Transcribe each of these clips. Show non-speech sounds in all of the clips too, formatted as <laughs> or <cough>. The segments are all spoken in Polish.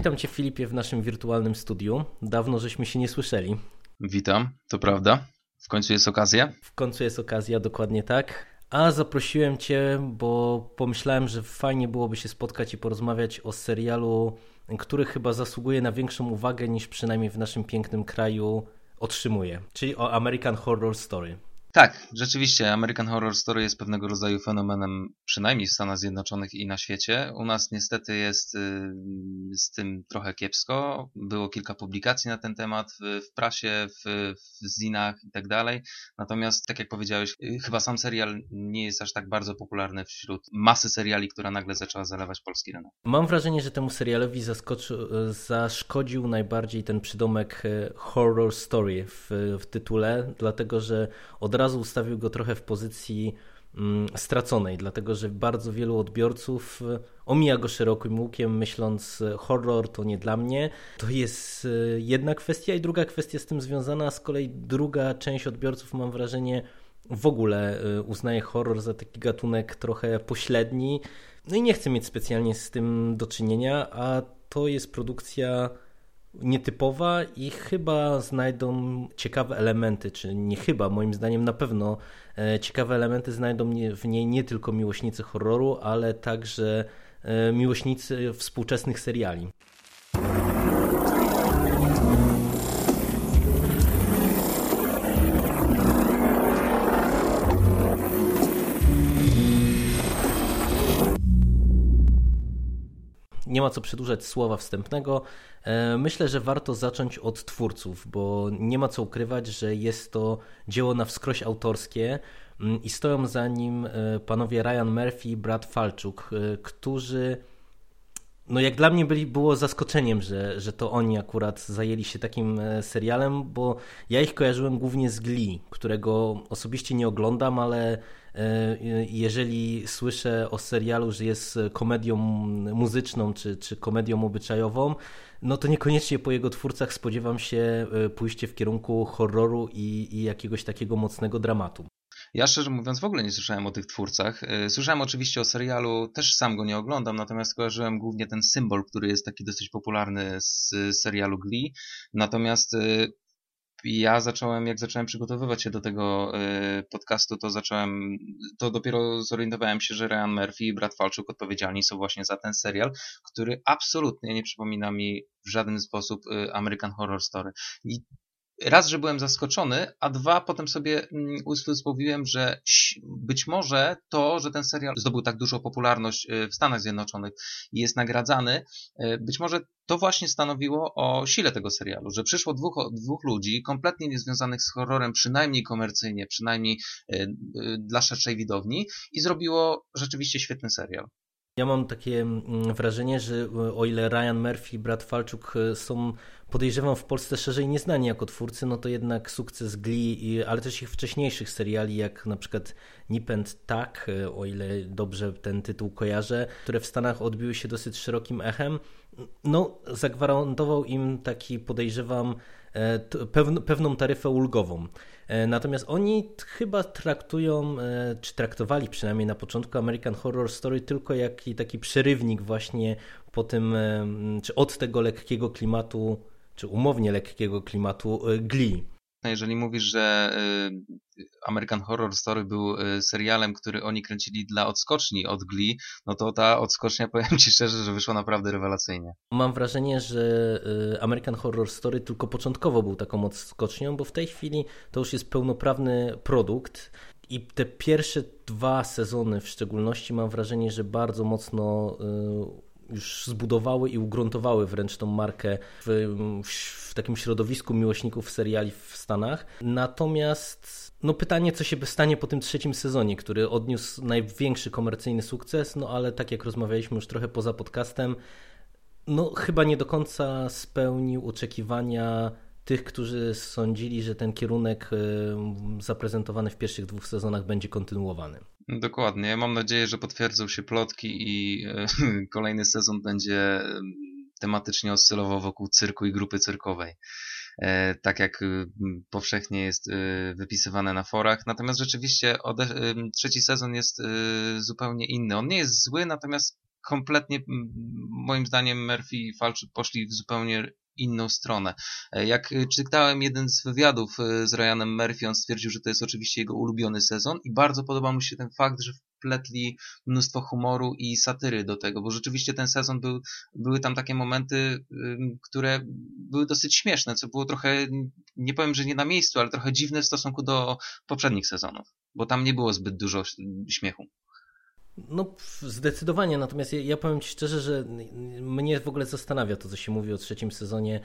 Witam Cię Filipie w naszym wirtualnym studiu. Dawno żeśmy się nie słyszeli. Witam, to prawda. W końcu jest okazja? W końcu jest okazja, dokładnie tak. A zaprosiłem Cię, bo pomyślałem, że fajnie byłoby się spotkać i porozmawiać o serialu, który chyba zasługuje na większą uwagę niż przynajmniej w naszym pięknym kraju otrzymuje, czyli o American Horror Story. Tak, rzeczywiście American Horror Story jest pewnego rodzaju fenomenem, przynajmniej w Stanach Zjednoczonych i na świecie. U nas niestety jest y, z tym trochę kiepsko. Było kilka publikacji na ten temat w, prasie, w, w zinach i tak dalej. Natomiast, tak jak powiedziałeś, y, chyba sam serial nie jest aż tak bardzo popularny wśród masy seriali, która nagle zaczęła zalewać polski rynek. Mam wrażenie, że temu serialowi zaszkodził najbardziej ten przydomek y, horror story w, w tytule, dlatego że od razu ustawił go trochę w pozycji mm, straconej, dlatego że bardzo wielu odbiorców e, omija go szerokim łukiem, myśląc e, horror to nie dla mnie. To jest e, jedna kwestia i druga kwestia z tym związana, z kolei druga część odbiorców mam wrażenie w ogóle uznaje horror za taki gatunek trochę pośredni. No i nie chcę mieć specjalnie z tym do czynienia, a to jest produkcja nietypowa i chyba znajdą ciekawe elementy, czy nie chyba, moim zdaniem na pewno e, ciekawe elementy znajdą w niej nie tylko miłośnicy horroru, ale także e, miłośnicy współczesnych seriali. Nie ma co przedłużać słowa wstępnego. E, myślę, że warto zacząć od twórców, bo nie ma co ukrywać, że jest to dzieło na wskroś autorskie mm, i stoją za nim e, panowie Ryan Murphy i Brad Falczuk, e, którzy no jak dla mnie byli, było zaskoczeniem, że, że to oni akurat zajęli się takim serialem, bo ja ich kojarzyłem głównie z Glee, którego osobiście nie oglądam, ale jeżeli słyszę o serialu, że jest komedią muzyczną czy, czy komedią obyczajową, no to niekoniecznie po jego twórcach spodziewam się e, pójście w kierunku horroru i, i jakiegoś takiego mocnego dramatu. Ja szczerze mówiąc w ogóle nie słyszałem o tych twórcach. E, słyszałem oczywiście o serialu, też sam go nie oglądam, natomiast kojarzyłem głównie ten symbol, który jest taki dosyć popularny z serialu Glee. Natomiast ja zacząłem, jak zacząłem przygotowywać się do tego y, podcastu, to zacząłem, to dopiero zorientowałem się, że Ryan Murphy i Brad Falczuk odpowiedzialni są właśnie za ten serial, który absolutnie nie przypomina mi w żaden sposób y, American Horror Story. I raz, że byłem zaskoczony, a dwa, potem sobie mm, usposobiłem, że być może to, że ten serial zdobył tak dużą popularność y, w Stanach Zjednoczonych i jest nagradzany, y, być może to właśnie stanowiło o sile tego serialu, że przyszło dwóch, dwóch ludzi kompletnie niezwiązanych z horrorem, przynajmniej komercyjnie, przynajmniej y, dla szerszej widowni i zrobiło rzeczywiście świetny serial. Ja mam takie mm, wrażenie, że e, o ile Ryan Murphy i Brad Falczuk e, są, podejrzewam, w Polsce szerzej nieznani jako twórcy, no to jednak sukces Glee, ale też ich wcześniejszych seriali, jak na przykład Nip Tak, o ile dobrze ten tytuł kojarzę, które w Stanach odbiły się dosyć szerokim echem, no zagwarantował im taki, podejrzewam, pewną taryfę ulgową. E, natomiast oni chyba traktują, e, czy traktowali przynajmniej na początku American Horror Story tylko jak taki przerywnik właśnie po tym, e, czy od tego lekkiego klimatu, czy umownie lekkiego klimatu Glee. Jeżeli mówisz, że y, American Horror Story był y, serialem, który oni kręcili dla odskoczni od Glee, no to ta odskocznia, <laughs> powiem Ci szczerze, że wyszła naprawdę rewelacyjnie. Mam wrażenie, że y, American Horror Story tylko początkowo był taką odskocznią, bo w tej chwili to już jest pełnoprawny produkt. I te pierwsze dwa sezony w szczególności mam wrażenie, że bardzo mocno już zbudowały i ugruntowały wręcz tą markę w, w, takim środowisku miłośników seriali w Stanach. Natomiast no pytanie, co się stanie po tym trzecim sezonie, który odniósł największy komercyjny sukces, no ale tak jak rozmawialiśmy już trochę poza podcastem, no chyba nie do końca spełnił oczekiwania tych, którzy sądzili, że ten kierunek zaprezentowany w pierwszych dwóch sezonach będzie kontynuowany. Dokładnie. Mam nadzieję, że potwierdzą się plotki i e, <laughs> kolejny sezon będzie tematycznie oscylował wokół cyrku i grupy cyrkowej. E, tak jak powszechnie jest e, wypisywane na forach. Natomiast rzeczywiście trzeci sezon jest zupełnie inny. On nie jest zły, natomiast kompletnie, moim zdaniem, Murphy i Falch poszli w zupełnie inną stronę. E, jak czytałem jeden z wywiadów e, z Ryanem Murphy, on stwierdził, że to jest oczywiście jego ulubiony sezon i bardzo podoba mu się ten fakt, że wpletli mnóstwo humoru i satyry do tego, bo rzeczywiście ten sezon był, były tam takie momenty, które były dosyć śmieszne, co było trochę, nie powiem, że nie na miejscu, ale trochę dziwne w stosunku do poprzednich sezonów, bo tam nie było zbyt dużo śmiechu. No, zdecydowanie. Natomiast ja, ja, powiem Ci szczerze, że mnie w ogóle zastanawia to, co się mówi o trzecim sezonie e,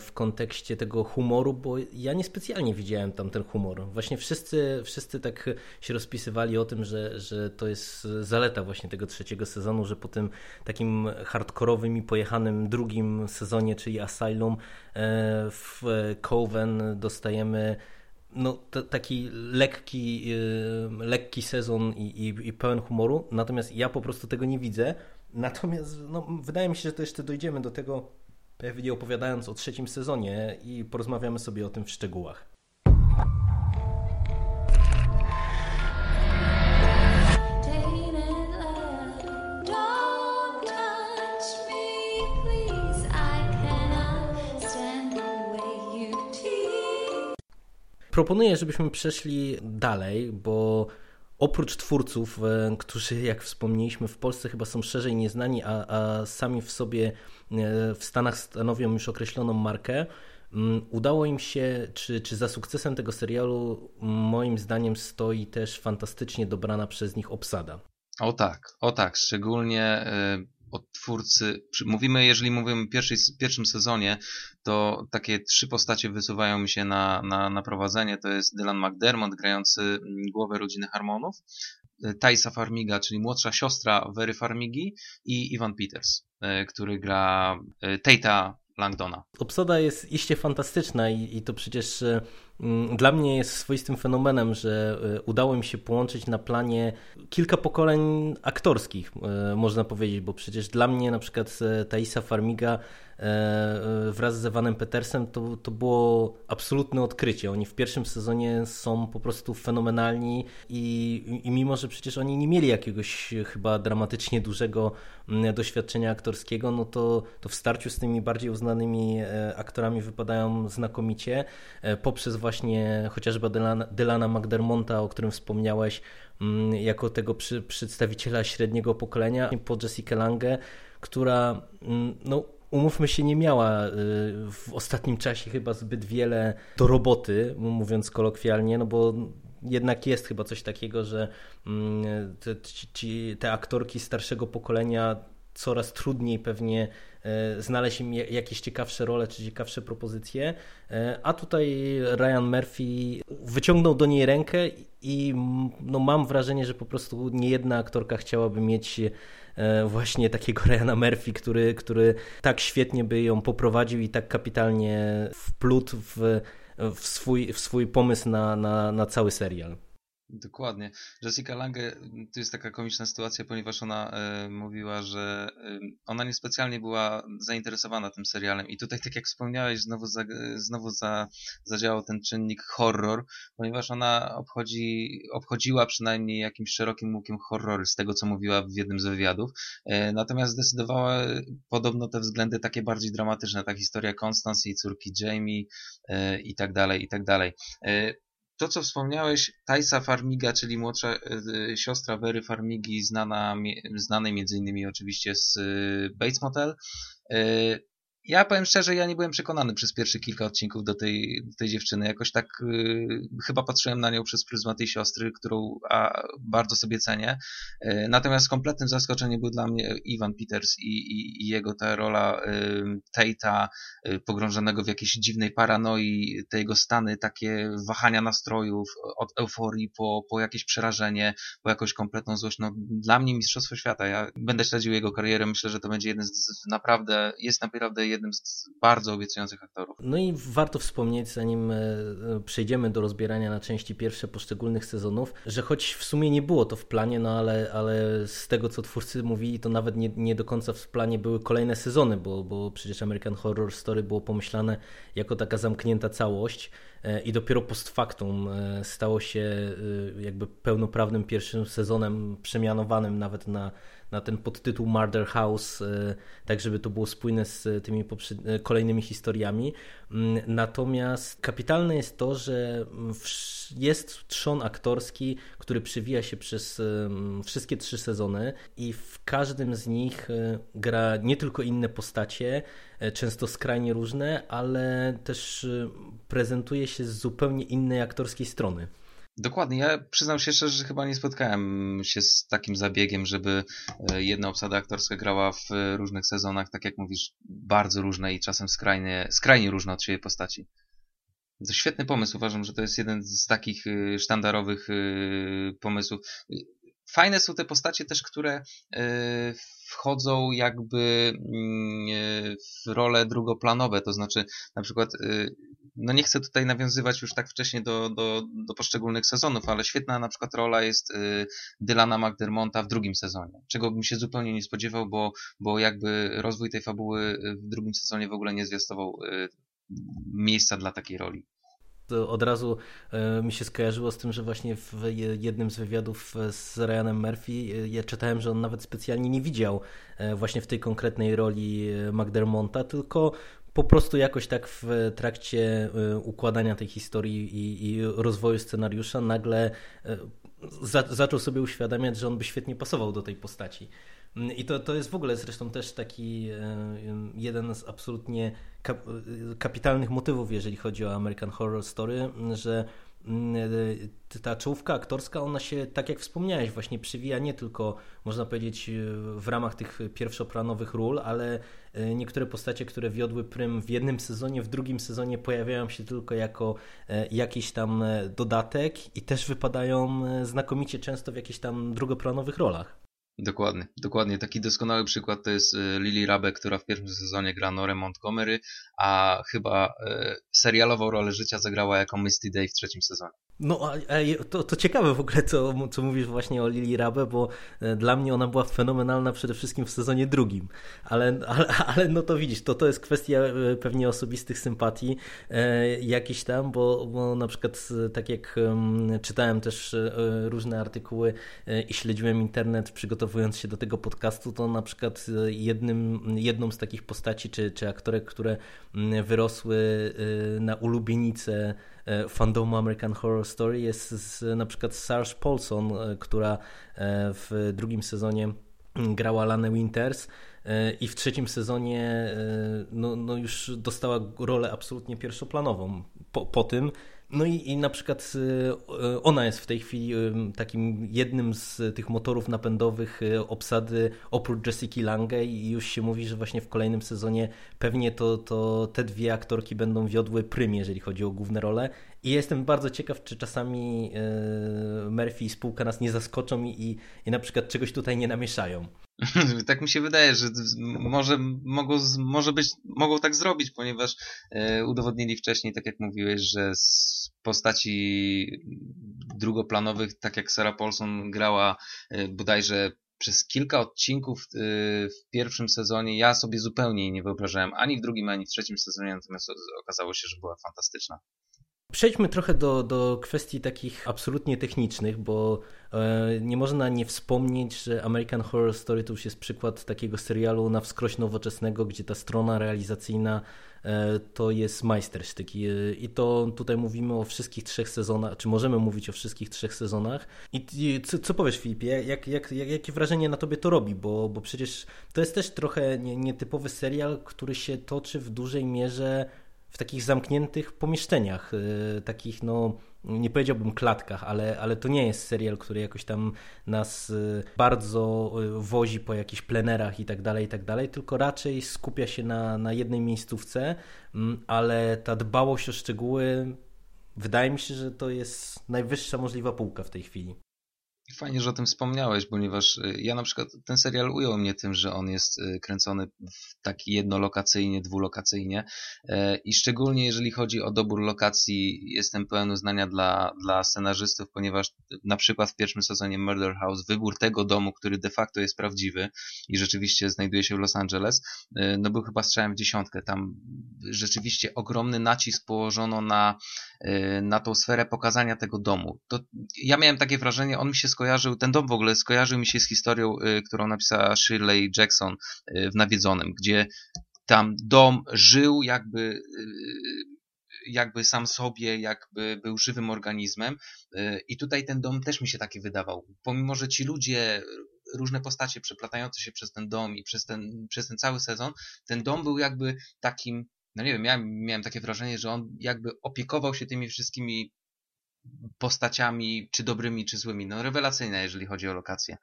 w kontekście tego humoru, bo ja niespecjalnie widziałem tam ten humor. Właśnie wszyscy, wszyscy tak się rozpisywali o tym, że, że to jest zaleta właśnie tego trzeciego sezonu, że po tym takim hardkorowym i pojechanym drugim sezonie, czyli Asylum e, w Coven dostajemy no, taki lekki, yy, lekki sezon i, i, i, pełen humoru, natomiast ja po prostu tego nie widzę. Natomiast no, wydaje mi się, że to jeszcze dojdziemy do tego, pewnie opowiadając o trzecim sezonie i porozmawiamy sobie o tym w szczegółach. Proponuję, żebyśmy przeszli dalej, bo oprócz twórców, e, którzy jak wspomnieliśmy w Polsce chyba są szerzej nieznani, a, a sami w sobie e, w Stanach stanowią już określoną markę, mm, udało im się, czy, czy za sukcesem tego serialu moim zdaniem stoi też fantastycznie dobrana przez nich obsada. O tak, o tak, szczególnie e, od twórcy, mówimy, jeżeli mówimy o pierwszej, pierwszym sezonie, to takie trzy postacie wysuwają mi się na, na, na prowadzenie. To jest Dylan McDermott, grający mm, głowę rodziny Harmonów, Taisa Farmiga, czyli młodsza siostra Very Farmigi i Ivan Peters, e, który gra e, Tate'a Langdona. Obsada jest iście fantastyczna i, i to przecież mm, dla mnie jest swoistym fenomenem, że e, udało mi się połączyć na planie kilka pokoleń aktorskich, e, można powiedzieć, bo przecież dla mnie na przykład Taisa Farmiga wraz z Evanem Petersem to, to było absolutne odkrycie. Oni w pierwszym sezonie są po prostu fenomenalni i, i mimo, że przecież oni nie mieli jakiegoś chyba dramatycznie dużego doświadczenia aktorskiego, no to, to w starciu z tymi bardziej uznanymi e, aktorami wypadają znakomicie, e, poprzez właśnie chociażby Dylana, Dylana McDermonta, o którym wspomniałeś, jako tego przy, przedstawiciela średniego pokolenia, po Jessica Lange, która no, umówmy się, nie miała y, w ostatnim czasie chyba zbyt wiele do roboty, mówiąc kolokwialnie, no bo jednak jest chyba coś takiego, że mm, te, ci, te aktorki starszego pokolenia coraz trudniej pewnie e, znaleźć im jakieś ciekawsze role czy ciekawsze propozycje, e, a tutaj Ryan Murphy wyciągnął do niej rękę i no, mam wrażenie, że po prostu niejedna aktorka chciałaby mieć właśnie takiego <laughs> Ryana Murphy, który, który tak świetnie by ją poprowadził i tak kapitalnie wplótł w, w, swój, w swój pomysł na, na, na cały serial. Dokładnie. Jessica Lange, to jest taka komiczna sytuacja, ponieważ ona e, mówiła, że e, ona niespecjalnie była zainteresowana tym serialem i tutaj, tak jak wspomniałeś, znowu, za, znowu za, zadziałał ten czynnik horror, ponieważ ona obchodzi, obchodziła przynajmniej jakimś szerokim łukiem horrory, z tego co mówiła w jednym z wywiadów, e, natomiast zdecydowała podobno te względy takie bardziej dramatyczne, ta historia Constance i córki Jamie i tak dalej, i tak dalej. To, co wspomniałeś, Tajsa Farmiga, czyli młodsza y, siostra Wery Farmigi, znana, znanej między innymi oczywiście z y, Bates Motel, y, ja powiem szczerze, ja nie byłem przekonany przez pierwsze kilka odcinków do tej, tej dziewczyny. Jakoś tak y, chyba patrzyłem na nią przez pryzmat tej siostry, którą a, bardzo sobie cenię. Y, natomiast kompletnym zaskoczeniem był dla mnie Ivan Peters i, i, i jego ta rola y, Tate'a, y, pogrążonego w jakiejś dziwnej paranoi, te jego stany, takie wahania nastrojów, od euforii po, po jakieś przerażenie, po jakąś kompletną złość. No, dla mnie Mistrzostwo Świata. Ja będę śledził jego karierę. Myślę, że to będzie jeden z naprawdę, jest naprawdę jednym z bardzo obiecujących aktorów. No i warto wspomnieć, zanim e, przejdziemy do rozbierania na części pierwsze poszczególnych sezonów, że choć w sumie nie było to w planie, no ale, ale z tego co twórcy mówili, to nawet nie, nie do końca w planie były kolejne sezony, bo, bo przecież American Horror Story było pomyślane jako taka zamknięta całość e, i dopiero post factum e, stało się jakby pełnoprawnym pierwszym sezonem, przemianowanym nawet na na ten podtytuł Murder House, tak żeby to było spójne z tymi kolejnymi historiami. Mm, natomiast kapitalne jest to, że jest trzon aktorski, który przywija się przez wszystkie trzy sezony i w każdym z nich gra nie tylko inne postacie, często skrajnie różne, ale też prezentuje się z zupełnie innej aktorskiej strony. Dokładnie. Ja przyznam się szczerze, że chyba nie spotkałem się z takim zabiegiem, żeby e, jedna obsada aktorska grała w różnych sezonach, tak jak mówisz, bardzo różne i czasem skrajnie, skrajnie różne od siebie postaci. To świetny pomysł. Uważam, że to jest jeden z takich e, sztandarowych e, pomysłów. Fajne są te postacie też, które wchodzą jakby mm, w role drugoplanowe, to znaczy na przykład no nie chcę tutaj nawiązywać już tak wcześnie do, do, do poszczególnych sezonów, ale świetna na przykład rola jest Dylana McDermonta w drugim sezonie, czego bym się zupełnie nie spodziewał, bo, bo jakby rozwój tej fabuły w drugim sezonie w ogóle nie zwiastował miejsca dla takiej roli. To od razu mi się skojarzyło z tym, że właśnie w jednym z wywiadów z Ryanem Murphy ja czytałem, że on nawet specjalnie nie widział właśnie w tej konkretnej roli McDermonta, tylko po prostu jakoś tak w trakcie układania tej historii i, i rozwoju scenariusza nagle za, zaczął sobie uświadamiać, że on by świetnie pasował do tej postaci. I to, to jest w ogóle zresztą też taki y, jeden z absolutnie kapitalnych motywów, jeżeli chodzi o American Horror Story, że ta czołówka aktorska, ona się, tak jak wspomniałeś, właśnie przywija nie tylko, można powiedzieć, w ramach tych pierwszoplanowych ról, ale e, niektóre postacie, które wiodły prym w jednym sezonie, w drugim sezonie pojawiają się tylko jako e, jakiś tam e, dodatek i też wypadają znakomicie często w jakichś tam drugoplanowych rolach. Dokładnie, dokładnie. Taki doskonały przykład to jest Lily Rabe, która w pierwszym sezonie gra Norę Montgomery, a chyba serialową rolę życia zagrała jako Misty Day w trzecim sezonie. No, to, to ciekawe w ogóle, co, co mówisz właśnie o Lili Rabe, bo e, dla mnie ona była fenomenalna przede wszystkim w sezonie drugim. Ale, ale, ale no to widzisz, to, to jest kwestia e, pewnie osobistych sympatii e, jakiś tam, bo, bo na przykład tak jak czytałem też różne artykuły i śledziłem internet przygotowując się do tego podcastu, to na przykład jednym, jedną z takich postaci czy, czy aktorek, które wyrosły na ulubienicę E, fandomu American Horror Story jest z, na przykład Sarge Paulson, e, która e, w drugim sezonie grała Lanę Winters i w trzecim sezonie no, no już dostała rolę absolutnie pierwszoplanową. Po, po tym no i, i na przykład y, ona jest w tej chwili y, takim jednym z tych motorów napędowych y, obsady oprócz Jessica Lange i już się mówi, że właśnie w kolejnym sezonie pewnie to, to te dwie aktorki będą wiodły prym, jeżeli chodzi o główne role. I jestem bardzo ciekaw, czy czasami Murphy i spółka nas nie zaskoczą i, i na przykład czegoś tutaj nie namieszają. <laughs> tak mi się wydaje, że może, mogą, może być, mogą tak zrobić, ponieważ e, udowodnili wcześniej, tak jak mówiłeś, że z postaci drugoplanowych, tak jak Sarah Paulson grała e, bodajże przez kilka odcinków e, w pierwszym sezonie, ja sobie zupełnie jej nie wyobrażałem ani w drugim, ani w trzecim sezonie, natomiast okazało się, że była fantastyczna. Przejdźmy trochę do, do kwestii takich absolutnie technicznych, bo e, nie można nie wspomnieć, że American Horror Story to już jest przykład takiego serialu na wskroś nowoczesnego, gdzie ta strona realizacyjna e, to jest majstersztyk. I to tutaj mówimy o wszystkich trzech sezonach, czy możemy mówić o wszystkich trzech sezonach. I co, co powiesz, Filipie? Jak, jak, jak, jakie wrażenie na tobie to robi? Bo, bo przecież to jest też trochę nietypowy serial, który się toczy w dużej mierze w takich zamkniętych pomieszczeniach, y, takich no nie powiedziałbym klatkach, ale, ale to nie jest serial, który jakoś tam nas y, bardzo y, wozi po jakichś plenerach i tak dalej, i tak dalej, tylko raczej skupia się na, na jednej miejscówce, mm, ale ta dbałość o szczegóły wydaje mi się, że to jest najwyższa możliwa półka w tej chwili. Fajnie, że o tym wspomniałeś, ponieważ y, ja na przykład ten serial ujął mnie tym, że on jest y, kręcony w taki jednolokacyjnie, dwulokacyjnie e, i szczególnie jeżeli chodzi o dobór lokacji jestem pełen uznania dla, dla scenarzystów, ponieważ na przykład w pierwszym sezonie Murder House wybór tego domu, który de facto jest prawdziwy i rzeczywiście znajduje się w Los Angeles, no był chyba strzałem w dziesiątkę. Tam rzeczywiście ogromny nacisk położono na, na tą sferę pokazania tego domu. To ja miałem takie wrażenie, on mi się skojarzył skojarzył, ten dom w ogóle skojarzył mi się z historią, którą napisała Shirley Jackson w Nawiedzonym, gdzie tam dom żył jakby jakby sam sobie, jakby był żywym organizmem. I tutaj ten dom też mi się taki wydawał. Pomimo, że ci ludzie różne postacie przeplatające się przez ten dom i przez ten, przez ten cały sezon, ten dom był jakby takim, no nie wiem, miałem, miałem takie wrażenie, że on jakby opiekował się tymi wszystkimi postaciami, czy dobrymi, czy złymi. No rewelacyjne, jeżeli chodzi o lokacje.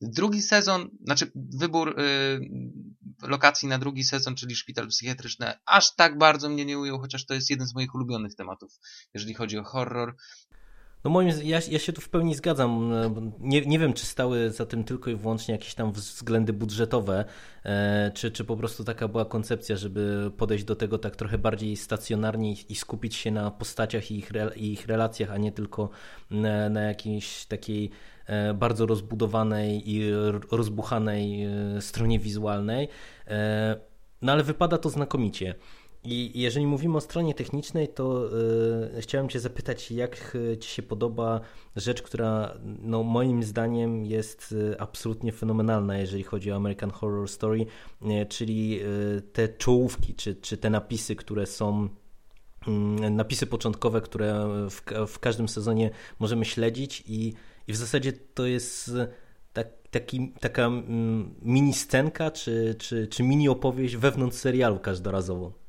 Drugi sezon, znaczy wybór y, lokacji na drugi sezon, czyli szpital psychiatryczny, aż tak bardzo mnie nie ujął, chociaż to jest jeden z moich ulubionych tematów, jeżeli chodzi o horror. No moim, ja, ja się tu w pełni zgadzam. Nie, nie wiem, czy stały za tym tylko i wyłącznie jakieś tam względy budżetowe, e, czy, czy po prostu taka była koncepcja, żeby podejść do tego tak trochę bardziej stacjonarnie i skupić się na postaciach i ich, i ich relacjach, a nie tylko na, na jakiejś takiej e, bardzo rozbudowanej i rozbuchanej e, stronie wizualnej. No ale wypada to znakomicie. I jeżeli mówimy o stronie technicznej, to yy, chciałem Cię zapytać, jak e, Ci się podoba rzecz, która no, moim zdaniem jest e, absolutnie fenomenalna, jeżeli chodzi o American Horror Story, yy, czyli yy, te czołówki, czy, czy te napisy, które są mm, napisy początkowe, które w, w każdym sezonie możemy śledzić i, i w zasadzie to jest tak, taki, taka mm, mini scenka, czy, czy, czy mini opowieść wewnątrz serialu każdorazowo.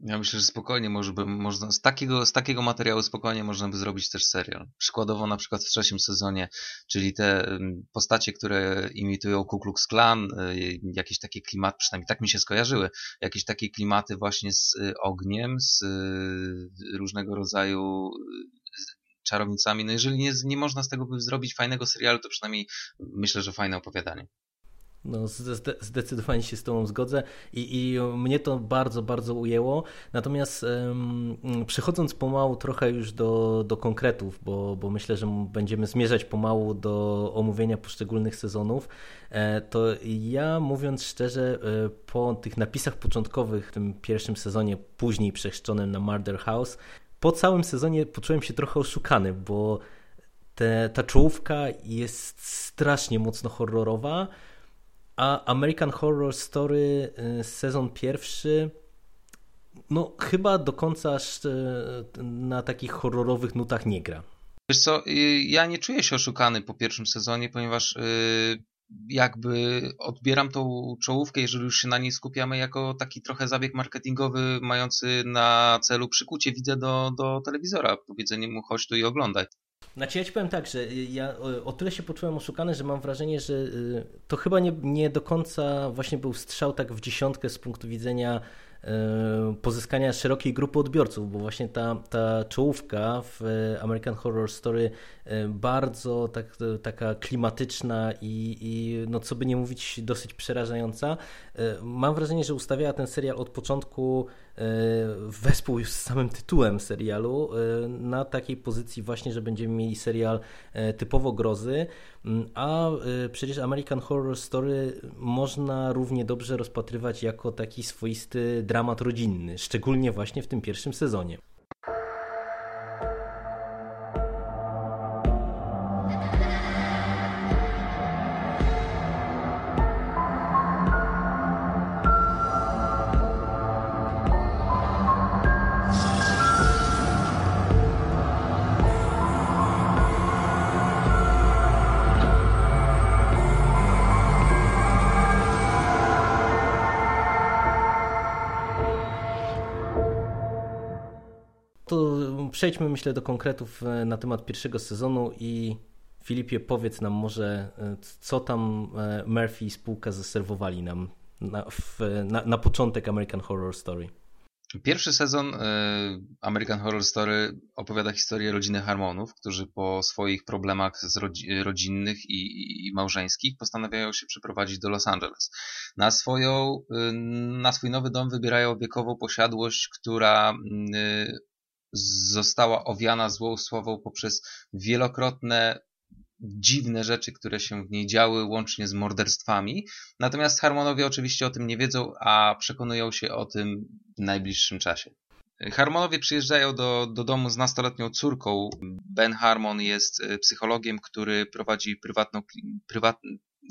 Ja myślę, że spokojnie może by, można, z, takiego, z takiego materiału spokojnie można by zrobić też serial. Przykładowo na przykład w trzecim sezonie, czyli te postacie, które imitują Ku Klux Klan, y, jakieś takie klimaty, przynajmniej tak mi się skojarzyły, jakieś takie klimaty właśnie z y, ogniem, z y, różnego rodzaju czarownicami. No jeżeli nie, nie można z tego by zrobić fajnego serialu, to przynajmniej myślę, że fajne opowiadanie. No, zdecydowanie się z Tobą zgodzę I, i mnie to bardzo, bardzo ujęło. Natomiast przechodząc pomału trochę już do, do konkretów, bo, bo myślę, że będziemy zmierzać pomału do omówienia poszczególnych sezonów, e, to ja mówiąc szczerze, e, po tych napisach początkowych w tym pierwszym sezonie, później przechrzczonym na Murder House, po całym sezonie poczułem się trochę oszukany, bo te, ta czołówka jest strasznie mocno horrorowa a American Horror Story y, sezon pierwszy no chyba do końca y, na takich horrorowych nutach nie gra. Wiesz co, y, ja nie czuję się oszukany po pierwszym sezonie, ponieważ jakby odbieram tą czołówkę, jeżeli już się na niej skupiamy, jako taki trochę zabieg marketingowy mający na celu przykucie widza do, do telewizora, powiedzenie mu chodź tu i oglądaj. Znaczy ja ci powiem tak, że ja o tyle się poczułem oszukany, że mam wrażenie, że y, to chyba nie, nie do końca właśnie był strzał tak w dziesiątkę z punktu widzenia E, pozyskania szerokiej grupy odbiorców, bo właśnie ta, ta czołówka w American Horror Story bardzo tak, taka klimatyczna i, i no co by nie mówić dosyć przerażająca. Mam wrażenie, że ustawiała ten serial od początku wespół już z samym tytułem serialu na takiej pozycji właśnie, że będziemy mieli serial typowo grozy, mm, a przecież American Horror Story można równie dobrze rozpatrywać jako taki swoisty dramat rodzinny, szczególnie właśnie w tym pierwszym sezonie. Przejdźmy myślę do konkretów e, na temat pierwszego sezonu i Filipie powiedz nam może, e, co tam e, Murphy i spółka zaserwowali nam na, w, na, na początek American Horror Story. Pierwszy sezon American Horror Story opowiada historię rodziny Harmonów, którzy po swoich problemach rodzi rodzinnych i, i, małżeńskich postanawiają się przeprowadzić do Los Angeles. Na, swoją, na swój nowy dom wybierają wiekową posiadłość, która została owiana złą sławą poprzez wielokrotne dziwne rzeczy, które się w niej działy, łącznie z morderstwami. Natomiast Harmonowie oczywiście o tym nie wiedzą, a przekonują się o tym w najbliższym czasie. Harmonowie przyjeżdżają do, do domu z nastoletnią córką. Ben Harmon jest psychologiem, który prowadzi prywatną, prywat,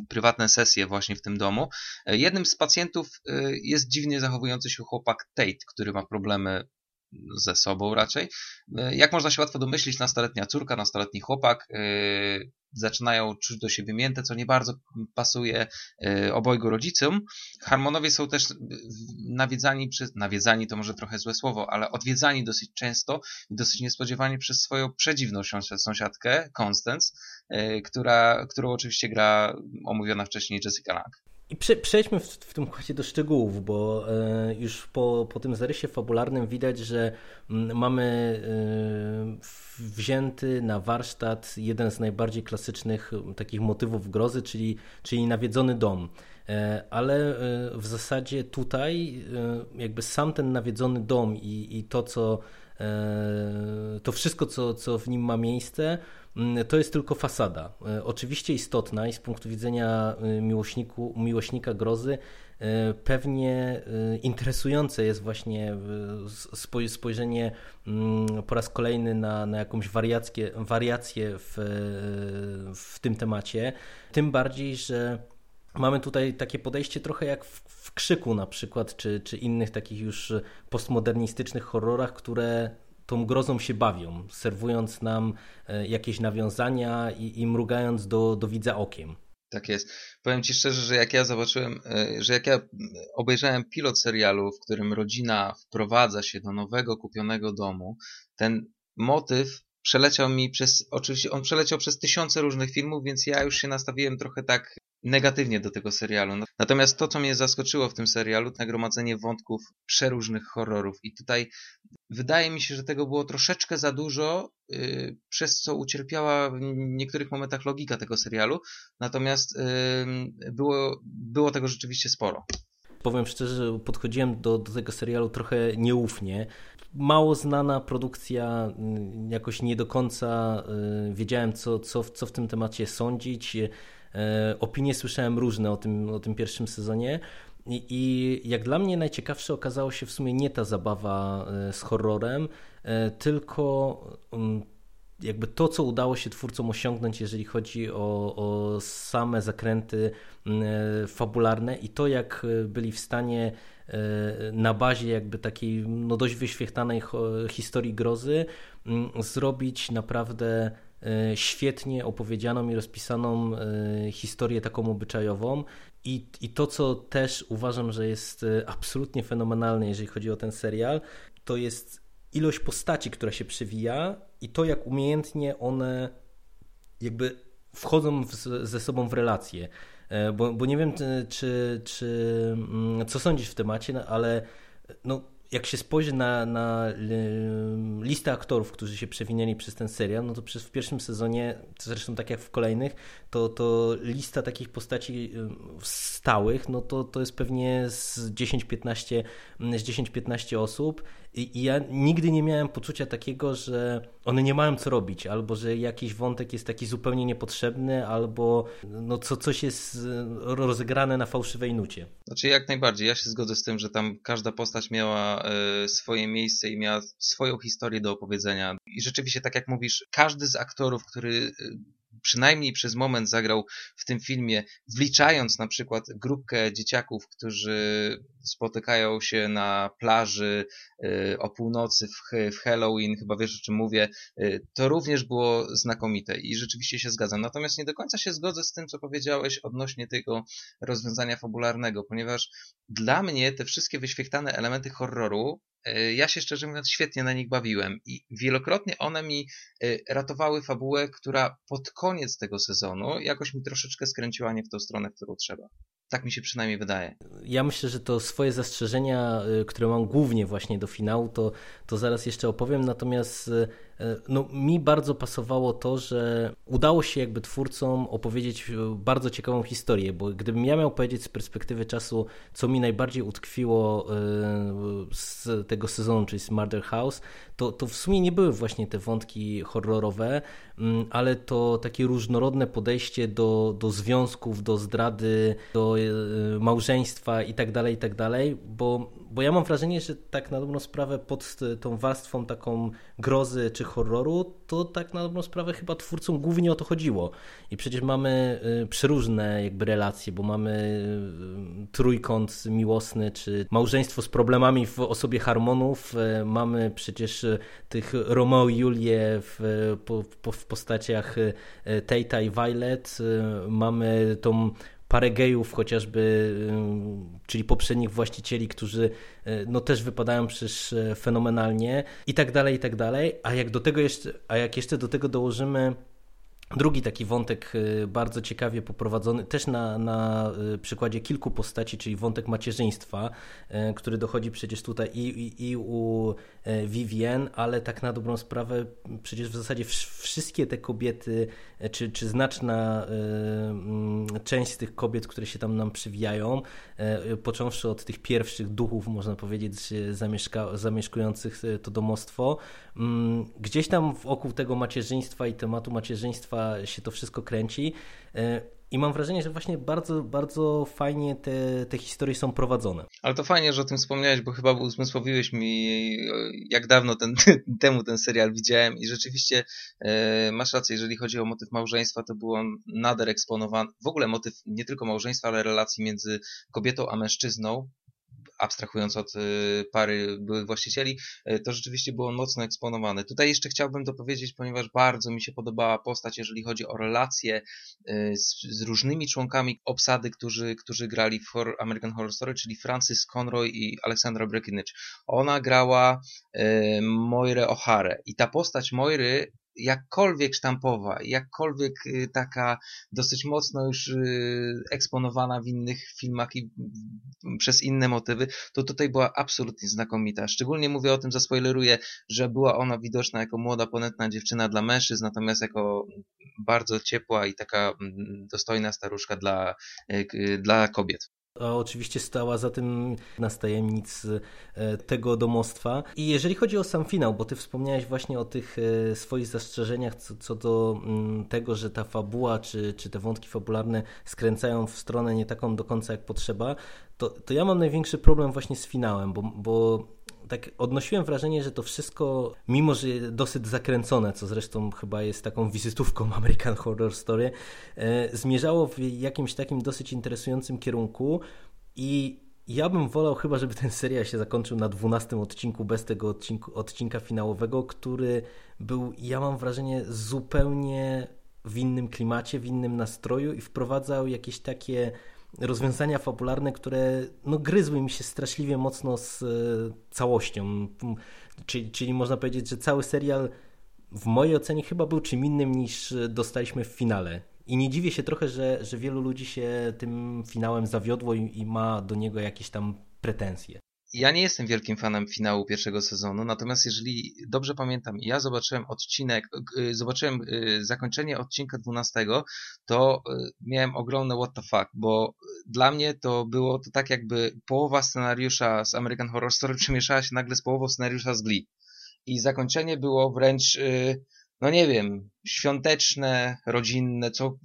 prywatne sesje właśnie w tym domu. Jednym z pacjentów jest dziwnie zachowujący się chłopak Tate, który ma problemy ze sobą raczej. Jak można się łatwo domyślić, nastoletnia córka, nastoletni chłopak yy, zaczynają czuć do siebie mięte, co nie bardzo pasuje yy, obojgu rodzicom. Harmonowie są też nawiedzani przez, nawiedzani to może trochę złe słowo, ale odwiedzani dosyć często i dosyć niespodziewanie przez swoją przedziwną sąsiadkę, Constance, która, którą oczywiście gra omówiona wcześniej Jessica Lang. I prze, przejdźmy w, w tym układzie do szczegółów, bo e, już po, po tym zarysie fabularnym widać, że m, mamy e, wzięty na warsztat jeden z najbardziej klasycznych takich motywów grozy, czyli, czyli nawiedzony dom. E, ale w zasadzie tutaj jakby sam ten nawiedzony dom i, i to, co to wszystko, co, co w nim ma miejsce, to jest tylko fasada. E, oczywiście istotna i z punktu widzenia e, miłośniku, miłośnika grozy e, pewnie interesujące jest właśnie spojrzenie mm, po raz kolejny na, na jakąś wariację, wariację w, w tym temacie. Tym bardziej, że mamy tutaj takie podejście trochę jak w, w Krzyku na przykład, czy, czy innych takich już postmodernistycznych horrorach, które tą grozą się bawią, serwując nam e, jakieś nawiązania i, i mrugając do, do widza okiem. Tak jest. Powiem Ci szczerze, że jak ja zobaczyłem, e, że jak ja obejrzałem pilot serialu, w którym rodzina wprowadza się do nowego, kupionego domu, ten motyw przeleciał mi przez, oczywiście on przeleciał przez tysiące różnych filmów, więc ja już się nastawiłem trochę tak negatywnie do tego serialu. No, natomiast to, co mnie zaskoczyło w tym serialu, to nagromadzenie wątków przeróżnych horrorów. I tutaj wydaje mi się, że tego było troszeczkę za dużo, yy, przez co ucierpiała w niektórych momentach logika tego serialu. Natomiast yy, było, było tego rzeczywiście sporo. Powiem szczerze, podchodziłem do, do tego serialu trochę nieufnie. Mało znana produkcja, mm, jakoś nie do końca yy, wiedziałem, co, co, co w tym temacie sądzić. E, opinie słyszałem różne o tym, o tym pierwszym sezonie. I, I, jak dla mnie najciekawsze okazało się w sumie nie ta zabawa e, z horrorem, e, tylko mm, jakby to, co udało się twórcom osiągnąć, jeżeli chodzi o, o same zakręty mm, fabularne i to, jak byli w stanie na bazie jakby takiej no dość wyświechtanej historii grozy mm, zrobić naprawdę świetnie opowiedzianą i rozpisaną e, historię taką obyczajową. I, I to, co też uważam, że jest e, absolutnie fenomenalne, jeżeli chodzi o ten serial, to jest ilość postaci, która się przewija i to, jak umiejętnie one jakby wchodzą w, ze sobą w relacje. Bo, bo nie wiem, czy, czy, mm, co sądzisz w temacie, no, ale no, jak się spojrzy na, na listę aktorów, którzy się przewinęli przez ten serial, no to przez w pierwszym sezonie, zresztą tak jak w kolejnych, to, to lista takich postaci stałych, no to, to jest pewnie z 10-15 z 10-15 osób i, ja nigdy nie miałem poczucia takiego, że one nie mają co robić, albo że jakiś wątek jest taki zupełnie niepotrzebny, albo no co, coś jest rozegrane na fałszywej nucie. Znaczy jak najbardziej, ja się zgodzę z tym, że tam każda postać miała y, swoje miejsce i miała swoją historię do opowiedzenia. I rzeczywiście, tak jak mówisz, każdy z aktorów, który y, przynajmniej przez moment zagrał w tym filmie, wliczając na przykład grupkę dzieciaków, którzy spotykają się na plaży y, o północy w Halloween, chyba wiesz o czym mówię, y, to również było znakomite i rzeczywiście się zgadzam. Natomiast nie do końca się zgodzę z tym, co powiedziałeś odnośnie tego rozwiązania fabularnego, ponieważ dla mnie te wszystkie wyświechtane elementy horroru ja się szczerze mówiąc świetnie na nich bawiłem i wielokrotnie one mi e, ratowały fabułę, która pod koniec tego sezonu jakoś mi troszeczkę skręciła nie w tą stronę, w którą trzeba. Tak mi się przynajmniej wydaje. Ja myślę, że to swoje zastrzeżenia, e, które mam głównie właśnie do finału, to, to zaraz jeszcze opowiem. Natomiast E, no, mi bardzo pasowało to, że udało się jakby twórcom opowiedzieć e, bardzo ciekawą historię, bo gdybym ja miał powiedzieć z perspektywy czasu, co mi najbardziej utkwiło e, z tego sezonu, czyli z Murder House, to, to w sumie nie były właśnie te wątki horrorowe, mm, ale to takie różnorodne podejście do, do związków, do zdrady, do małżeństwa i tak dalej, i tak dalej, bo bo ja mam wrażenie, że tak na dobrą sprawę pod tą warstwą taką grozy czy horroru, to tak na dobrą sprawę chyba twórcom głównie o to chodziło. I przecież mamy y, przeróżne jakby relacje, bo mamy y, trójkąt miłosny, czy małżeństwo z problemami w osobie harmonów, y, mamy przecież tych Romeo i Julię w, w postaciach Tate'a i Violet, mamy tą parę gejów chociażby, y, czyli poprzednich właścicieli, którzy y, no też wypadają przecież y, fenomenalnie i tak dalej, i tak dalej, a jak do tego jeszcze, a jak jeszcze do tego dołożymy Drugi taki wątek y, bardzo ciekawie poprowadzony, też na, na y, przykładzie kilku postaci, czyli wątek macierzyństwa, y, który dochodzi przecież tutaj i, i, i u Vivien, ale tak na dobrą sprawę przecież w zasadzie wszystkie te kobiety, czy, czy znaczna mm, część z tych kobiet, które się tam nam przywijają, począwszy od tych pierwszych duchów, można powiedzieć, zamieszka, zamieszkujących to domostwo, gdzieś tam wokół tego macierzyństwa i tematu macierzyństwa się to wszystko kręci. E, I mam wrażenie, że właśnie bardzo, bardzo fajnie te, te historie są prowadzone. Ale to fajnie, że o tym wspomniałeś, bo chyba uzmysłowiłeś mi, jak dawno ten, <laughs> temu ten serial widziałem i rzeczywiście e, masz rację, jeżeli chodzi o motyw małżeństwa, to był on nader eksponowany. W ogóle motyw nie tylko małżeństwa, ale relacji między kobietą a mężczyzną, abstrahując od y, pary byłych właścicieli, y, to rzeczywiście było mocno eksponowane. Tutaj jeszcze chciałbym dopowiedzieć, ponieważ bardzo mi się podobała postać, jeżeli chodzi o relacje y, z, z różnymi członkami obsady, którzy, którzy grali w American Horror Story, czyli Francis Conroy i Alexandra Breckinridge. Ona grała Moirę O'Hare i ta postać Moiry jakkolwiek sztampowa, jakkolwiek y, taka dosyć mocno już y, eksponowana w innych filmach i przez inne motywy, to tutaj była absolutnie znakomita. Szczególnie mówię o tym, zaspoileruję, że była ona widoczna jako młoda, ponętna dziewczyna dla mężczyzn, natomiast jako bardzo ciepła i taka mm, dostojna staruszka dla, y, dla kobiet a oczywiście stała za tym nas tajemnic e, tego domostwa. I jeżeli chodzi o sam finał, bo ty wspomniałeś właśnie o tych e, swoich zastrzeżeniach co, co do mm, tego, że ta fabuła czy, czy te wątki fabularne skręcają w stronę nie taką do końca jak potrzeba, to, to ja mam największy problem właśnie z finałem, bo, bo tak odnosiłem wrażenie, że to wszystko, mimo że dosyć zakręcone, co zresztą chyba jest taką wizytówką <laughs> American Horror Story, e, zmierzało w jakimś takim dosyć interesującym kierunku i ja bym wolał chyba, żeby ten serial się zakończył na 12 odcinku bez tego odcinku, odcinka finałowego, który był, ja mam wrażenie, zupełnie w innym klimacie, w innym nastroju i wprowadzał jakieś takie rozwiązania fabularne, które no, gryzły mi się straszliwie mocno z e, całością. Czyli, czyli można powiedzieć, że cały serial w mojej ocenie chyba był czym innym niż dostaliśmy w finale. I nie dziwię się trochę, że, że wielu ludzi się tym finałem zawiodło i, i ma do niego jakieś tam pretensje ja nie jestem wielkim fanem finału pierwszego sezonu, natomiast jeżeli dobrze pamiętam, ja zobaczyłem odcinek, y, zobaczyłem y, zakończenie odcinka 12, to y, miałem ogromne what the fuck, bo dla mnie to było to tak jakby połowa scenariusza z American Horror Story <laughs> przemieszała się nagle z połową scenariusza z Glee. I zakończenie było wręcz, no nie wiem, świąteczne, rodzinne, co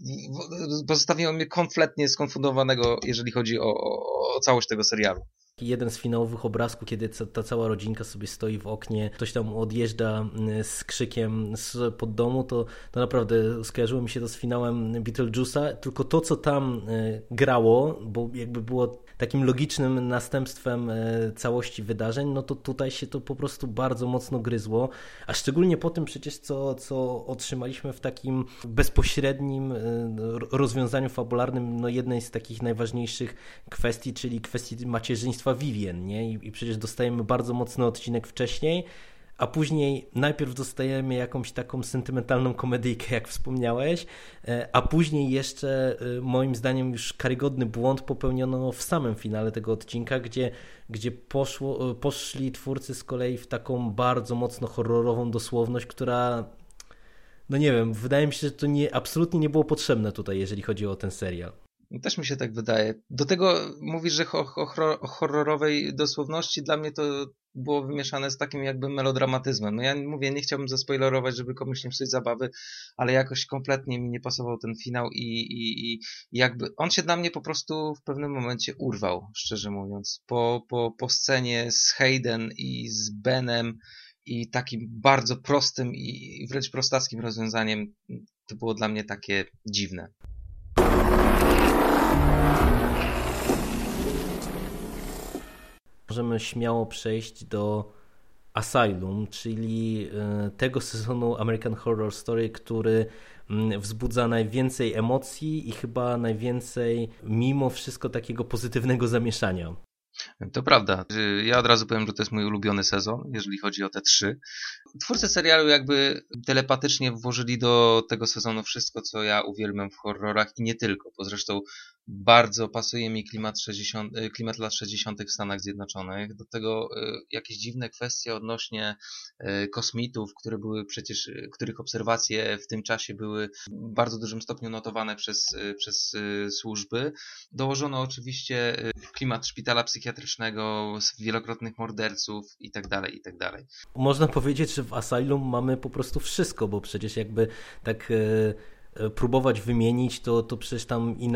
pozostawiło mnie kompletnie skonfundowanego, jeżeli chodzi o, o, o całość tego serialu jeden z finałowych obrazków, kiedy ta cała rodzinka sobie stoi w oknie, ktoś tam odjeżdża mm, z krzykiem z pod domu, to, to naprawdę skojarzyło mi się to z finałem Beetlejuice'a, tylko to, co tam y, grało, bo jakby było takim logicznym następstwem e, całości wydarzeń, no to tutaj się to po prostu bardzo mocno gryzło, a szczególnie po tym przecież, co, co otrzymaliśmy w takim bezpośrednim e, rozwiązaniu fabularnym, no jednej z takich najważniejszych kwestii, czyli kwestii macierzyństwa Vivien, nie? I, i przecież dostajemy bardzo mocny odcinek wcześniej, a później najpierw dostajemy jakąś taką sentymentalną komedyjkę, jak wspomniałeś, e, a później jeszcze e, moim zdaniem już karygodny błąd popełniono w samym finale tego odcinka, gdzie, gdzie poszło, e, poszli twórcy z kolei w taką bardzo mocno horrorową dosłowność, która no nie wiem, wydaje mi się, że to nie, absolutnie nie było potrzebne tutaj, jeżeli chodzi o ten serial. Też mi się tak wydaje. Do tego mówisz, że o, o, o horrorowej dosłowności dla mnie to było wymieszane z takim jakby melodramatyzmem. No ja mówię, nie chciałbym zaspoilerować, żeby komuś nie psuć zabawy, ale jakoś kompletnie mi nie pasował ten finał i, i, i jakby on się dla mnie po prostu w pewnym momencie urwał, szczerze mówiąc. Po, po, po scenie z Hayden i z Benem i takim bardzo prostym i wręcz prostackim rozwiązaniem to było dla mnie takie dziwne. Możemy śmiało przejść do Asylum, czyli e, tego sezonu American Horror Story, który mm, wzbudza najwięcej emocji i chyba najwięcej mimo wszystko takiego pozytywnego zamieszania. To prawda. Ja od razu powiem, że to jest mój ulubiony sezon, jeżeli chodzi o te trzy. Twórcy serialu jakby telepatycznie włożyli do tego sezonu wszystko, co ja uwielbiam w horrorach i nie tylko, bo zresztą bardzo pasuje mi klimat, 60, y, klimat lat 60. w Stanach Zjednoczonych. Do tego y, jakieś dziwne kwestie odnośnie y, kosmitów, które były przecież, których obserwacje w tym czasie były w bardzo dużym stopniu notowane przez, przez służby. Dołożono oczywiście klimat szpitala psychiatrycznego, wielokrotnych morderców itd., tak itd. Tak Można powiedzieć, że w Asylum mamy po prostu wszystko, bo przecież jakby tak E, próbować wymienić, to, to przecież tam i,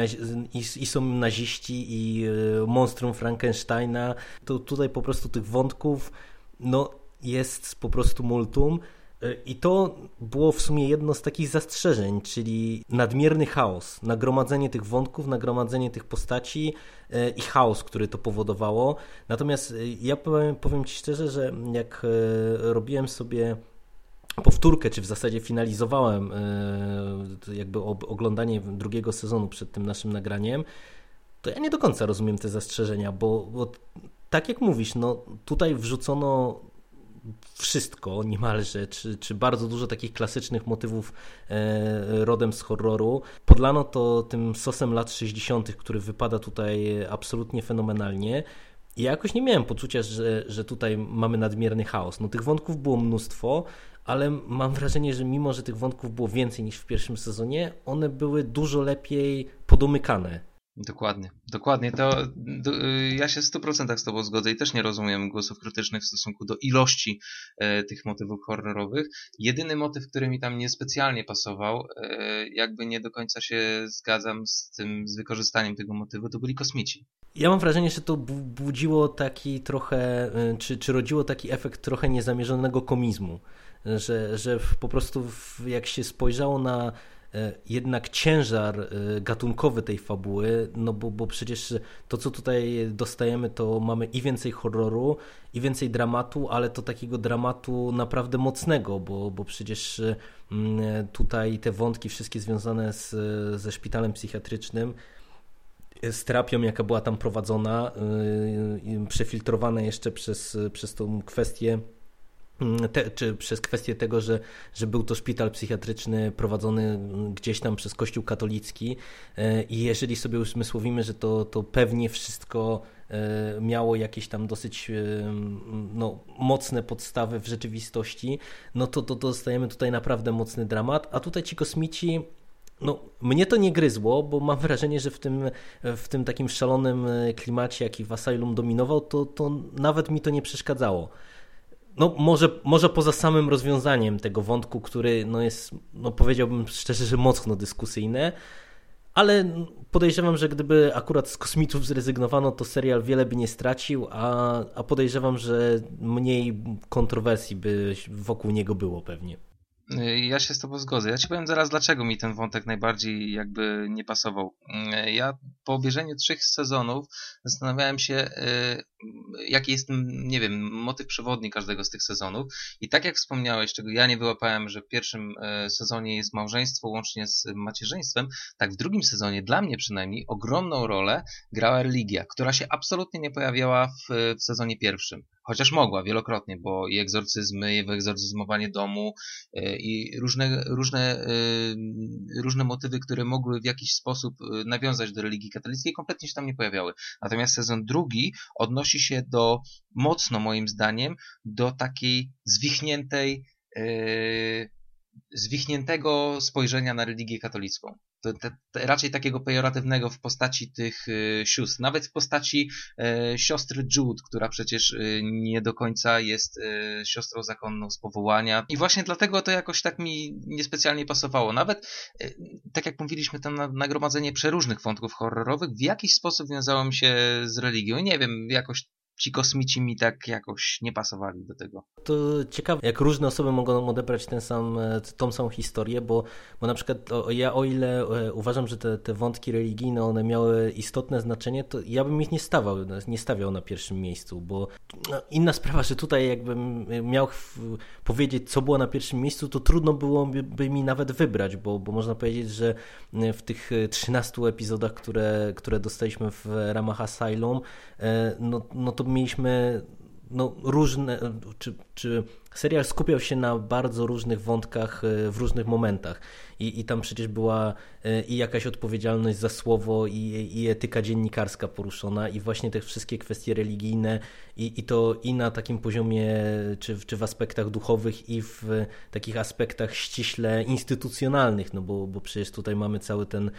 i, i, są naziści, i e, monstrum Frankensteina. To tutaj po prostu tych wątków no, jest po prostu multum. E, I to było w sumie jedno z takich zastrzeżeń, czyli nadmierny chaos, nagromadzenie tych wątków, nagromadzenie tych postaci i chaos, który to powodowało. Natomiast ja powiem, powiem Ci szczerze, że jak robiłem sobie powtórkę, czy w zasadzie finalizowałem e, jakby oglądanie drugiego sezonu przed tym naszym nagraniem, to ja nie do końca rozumiem te zastrzeżenia, bo, bo tak jak mówisz, no tutaj wrzucono wszystko niemalże, czy, czy bardzo dużo takich klasycznych motywów e, rodem z horroru. Podlano to tym sosem lat 60., który wypada tutaj absolutnie fenomenalnie. I ja jakoś nie miałem poczucia, że, że tutaj mamy nadmierny chaos. No tych wątków było mnóstwo, ale mam wrażenie, że mimo, że tych wątków było więcej niż w pierwszym sezonie, one były dużo lepiej podomykane. Dokładnie, dokładnie. To, do, y, ja się w 100% z Tobą zgodzę i też nie rozumiem głosów krytycznych w stosunku do ilości e, tych motywów horrorowych. Jedyny motyw, który mi tam niespecjalnie pasował, e, jakby nie do końca się zgadzam z tym, z wykorzystaniem tego motywu, to byli kosmici. Ja mam wrażenie, że to budziło taki trochę, y, czy, czy rodziło taki efekt trochę niezamierzonego komizmu że, że po prostu jak się spojrzało na e, jednak ciężar e, gatunkowy tej fabuły, no bo, bo przecież to, co tutaj dostajemy, to mamy i więcej horroru, i więcej dramatu, ale to takiego dramatu naprawdę mocnego, bo, bo przecież mm, tutaj te wątki wszystkie związane z, ze szpitalem psychiatrycznym, z terapią, jaka była tam prowadzona, e, przefiltrowane jeszcze przez, przez tą kwestię te, czy przez kwestię tego, że, że był to szpital psychiatryczny prowadzony gdzieś tam przez Kościół katolicki e, i jeżeli sobie usmysłowimy, że to, to pewnie wszystko e, miało jakieś tam dosyć e, no, mocne podstawy w rzeczywistości, no to, to dostajemy tutaj naprawdę mocny dramat, a tutaj ci kosmici no, mnie to nie gryzło, bo mam wrażenie, że w tym, w tym takim szalonym klimacie, jaki w Asylum dominował, to, to nawet mi to nie przeszkadzało no może, może poza samym rozwiązaniem tego wątku, który no jest, no powiedziałbym szczerze, że mocno dyskusyjne, ale podejrzewam, że gdyby akurat z kosmitów zrezygnowano, to serial wiele by nie stracił, a, a podejrzewam, że mniej kontrowersji by wokół niego było pewnie. Y, ja się z Tobą zgodzę. Ja Ci powiem zaraz, dlaczego mi ten wątek najbardziej jakby nie pasował. Y, ja po obejrzeniu trzech sezonów zastanawiałem się, y, jaki jest, nie wiem, motyw przewodni każdego z tych sezonów. I tak jak wspomniałeś, czego ja nie wyłapałem, że w pierwszym sezonie jest małżeństwo łącznie z macierzyństwem, tak w drugim sezonie, dla mnie przynajmniej, ogromną rolę grała religia, która się absolutnie nie pojawiała w, w sezonie pierwszym. Chociaż mogła wielokrotnie, bo i egzorcyzmy, i egzorcyzmowanie domu, i różne, różne, y, różne motywy, które mogły w jakiś sposób nawiązać do religii katolickiej, kompletnie się tam nie pojawiały. Natomiast sezon drugi odnosi się do, mocno moim zdaniem, do takiej zwichniętej, y, zwichniętego spojrzenia na religię katolicką. Raczej takiego pejoratywnego w postaci tych y, sióstr, nawet w postaci y, siostry Jude, która przecież y, nie do końca jest y, siostrą zakonną z powołania i właśnie dlatego to jakoś tak mi niespecjalnie pasowało. Nawet, y, tak jak mówiliśmy, to nagromadzenie przeróżnych wątków horrorowych w jakiś sposób wiązało mi się z religią. Nie wiem, jakoś ci kosmici mi tak jakoś nie pasowali do tego. To ciekawe, jak różne osoby mogą odebrać ten sam, e, tą samą historię, bo, bo na przykład o, ja o ile e, uważam, że te, te wątki religijne, one miały istotne znaczenie, to ja bym ich nie stawiał, nie stawiał na pierwszym miejscu, bo no, inna sprawa, że tutaj jakbym miał powiedzieć, co było na pierwszym miejscu, to trudno byłoby by mi nawet wybrać, bo, bo można powiedzieć, że w tych 13 epizodach, które, które dostaliśmy w ramach Asylum, e, no, no to mieliśmy no, różne, czy, czy serial skupiał się na bardzo różnych wątkach e, w różnych momentach. I, i tam przecież była e, i jakaś odpowiedzialność za słowo, i, i etyka dziennikarska poruszona, i właśnie te wszystkie kwestie religijne, i, i to i na takim poziomie, czy, czy w aspektach duchowych, i w takich aspektach ściśle instytucjonalnych, no bo, bo przecież tutaj mamy cały ten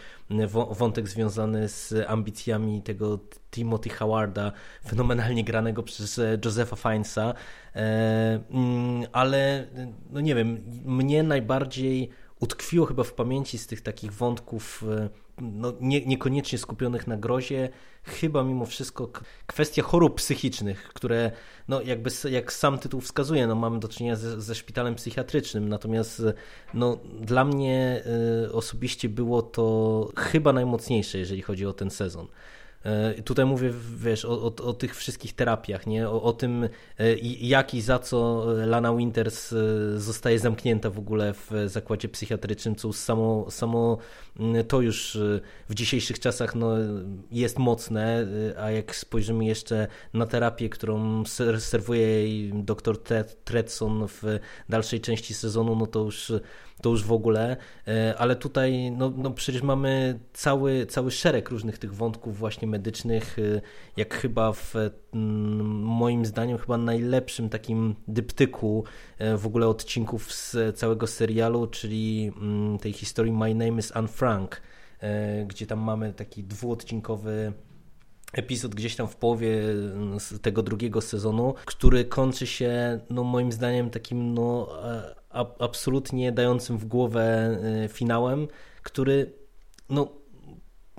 wątek związany z ambicjami tego Timothy Howarda, fenomenalnie granego przez Josepha e, mm, ale no nie wiem, mnie najbardziej utkwiło chyba w pamięci z tych takich wątków e, no, nie, niekoniecznie skupionych na grozie, chyba mimo wszystko kwestia chorób psychicznych, które no, jakby jak sam tytuł wskazuje, no, mamy do czynienia ze, ze szpitalem psychiatrycznym, natomiast no, dla mnie y, osobiście było to chyba najmocniejsze, jeżeli chodzi o ten sezon. E, tutaj mówię, wiesz, o, o, o, tych wszystkich terapiach, nie? O, o, tym, e, jak i za co Lana Winters e, zostaje zamknięta w ogóle w zakładzie psychiatrycznym, co samo, samo to już w dzisiejszych czasach no, jest mocne, a jak spojrzymy jeszcze na terapię, którą serwuje jej dr Tredson w dalszej części sezonu, no to już to już w ogóle, e, ale tutaj no, no przecież mamy cały, cały szereg różnych tych wątków właśnie medycznych, e, jak chyba w mm, moim zdaniem chyba najlepszym takim dyptyku e, w ogóle odcinków z całego serialu, czyli mm, tej historii My Name is Anne Frank, gdzie tam mamy taki dwuodcinkowy epizod gdzieś tam w połowie mm, tego drugiego sezonu, który kończy się, no moim zdaniem, takim no, absolutnie dającym w głowę y, finałem, który no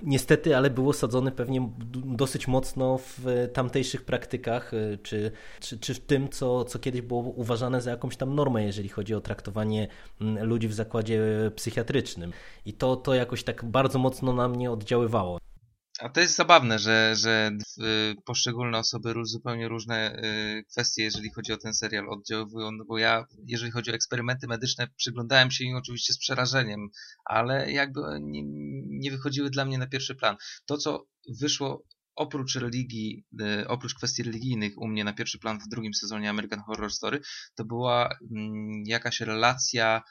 niestety, ale był osadzony pewnie dosyć mocno w tamtejszych praktykach, y, czy, czy, czy w tym, co, co kiedyś było uważane za jakąś tam normę, jeżeli chodzi o traktowanie ludzi w zakładzie psychiatrycznym. I to, to jakoś tak bardzo mocno na mnie oddziaływało. A to jest zabawne, że, że y, poszczególne osoby zupełnie różne y, kwestie, jeżeli chodzi o ten serial, oddziaływują, no bo ja, jeżeli chodzi o eksperymenty medyczne, przyglądałem się im oczywiście z przerażeniem, ale jakby nie, nie wychodziły dla mnie na pierwszy plan. To, co wyszło oprócz religii, y, oprócz kwestii religijnych u mnie na pierwszy plan w drugim sezonie American Horror Story, to była mm, jakaś relacja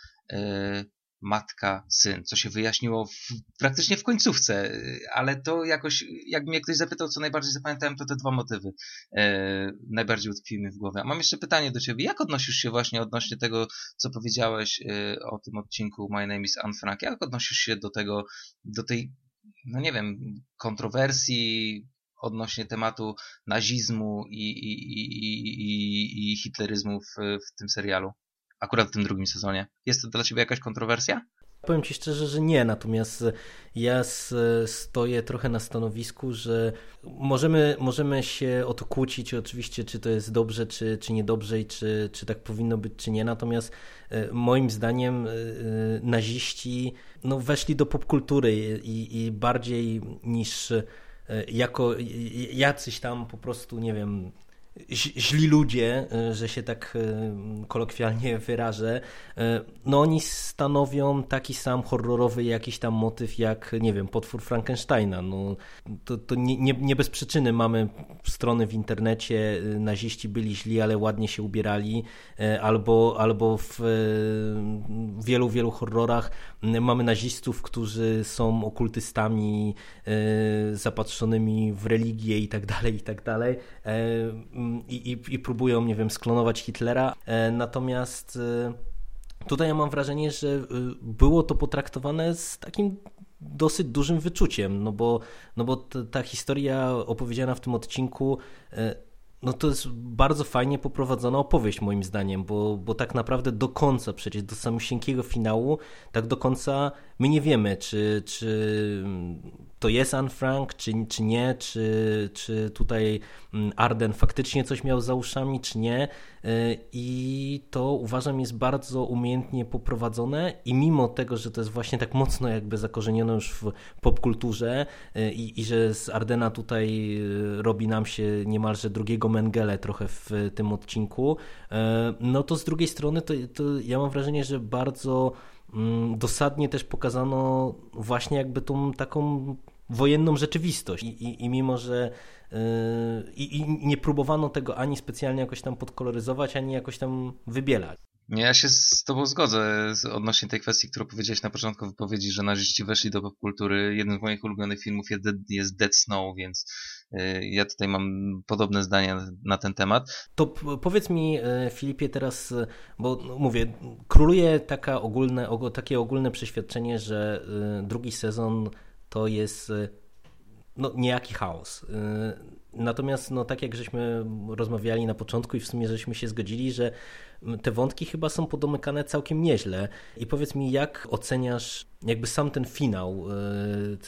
matka, syn, co się wyjaśniło w, praktycznie w końcówce, ale to jakoś, jakby mnie ktoś zapytał, co najbardziej zapamiętałem, to te dwa motywy e, najbardziej utkwiły mi w głowie. A mam jeszcze pytanie do ciebie, jak odnosisz się właśnie odnośnie tego, co powiedziałeś e, o tym odcinku My Name is Anne Frank, jak odnosisz się do tego, do tej, no nie wiem, kontrowersji, odnośnie tematu nazizmu i, i, i, i, i hitleryzmu w, w tym serialu? Akurat w tym drugim sezonie. Jest to dla Ciebie jakaś kontrowersja? Powiem Ci szczerze, że nie, natomiast ja stoję trochę na stanowisku, że możemy, możemy się o to kłócić oczywiście, czy to jest dobrze, czy, czy niedobrze i czy, czy tak powinno być, czy nie, natomiast e, moim zdaniem e, naziści no, weszli do popkultury i, i bardziej niż e, jako jacyś tam po prostu, nie wiem, źli ludzie, e, że się tak e, kolokwialnie <laughs> wyrażę, e, no oni stanowią taki sam horrorowy jakiś tam motyw jak, nie wiem, potwór Frankensteina. No, to to nie, nie, nie bez przyczyny mamy strony w internecie, naziści byli źli, ale ładnie się ubierali, albo, albo w wielu, wielu horrorach mamy nazistów, którzy są okultystami zapatrzonymi w religię i tak dalej, i tak dalej i, i, próbują, nie wiem, sklonować Hitlera. E, natomiast e, tutaj ja mam wrażenie, że e, było to potraktowane z takim dosyć dużym wyczuciem, no bo, no bo ta historia opowiedziana w tym odcinku no to jest bardzo fajnie poprowadzona opowieść moim zdaniem, bo, bo tak naprawdę do końca, przecież do samego finału, tak do końca my nie wiemy, czy, czy to jest Anne Frank, czy, czy nie, czy, czy tutaj mm, Arden faktycznie coś miał za uszami, czy nie. Y, I to uważam jest bardzo umiejętnie poprowadzone i mimo tego, że to jest właśnie tak mocno jakby zakorzenione już w popkulturze y, i, i że z Ardena tutaj y, robi nam się niemalże drugiego Mengele trochę w tym odcinku, no to z drugiej strony to, to ja mam wrażenie, że bardzo dosadnie też pokazano właśnie jakby tą taką wojenną rzeczywistość i, i, i mimo, że yy, i, nie próbowano tego ani specjalnie jakoś tam podkoloryzować, ani jakoś tam wybielać. Ja się z Tobą zgodzę odnośnie tej kwestii, którą powiedziałeś na początku wypowiedzi, że narzyści weszli do popkultury. Jeden z moich ulubionych filmów jest Dead Snow, więc ja tutaj mam podobne zdania na ten temat. To powiedz mi, y, Filipie, teraz, y, bo no, mówię, króluje taka ogólne, takie ogólne przeświadczenie, że drugi sezon to jest no, niejaki chaos. Natomiast, no, tak jak żeśmy rozmawiali na początku i w sumie żeśmy się zgodzili, że te wątki chyba są podomykane całkiem nieźle. I powiedz mi, jak oceniasz jakby sam ten finał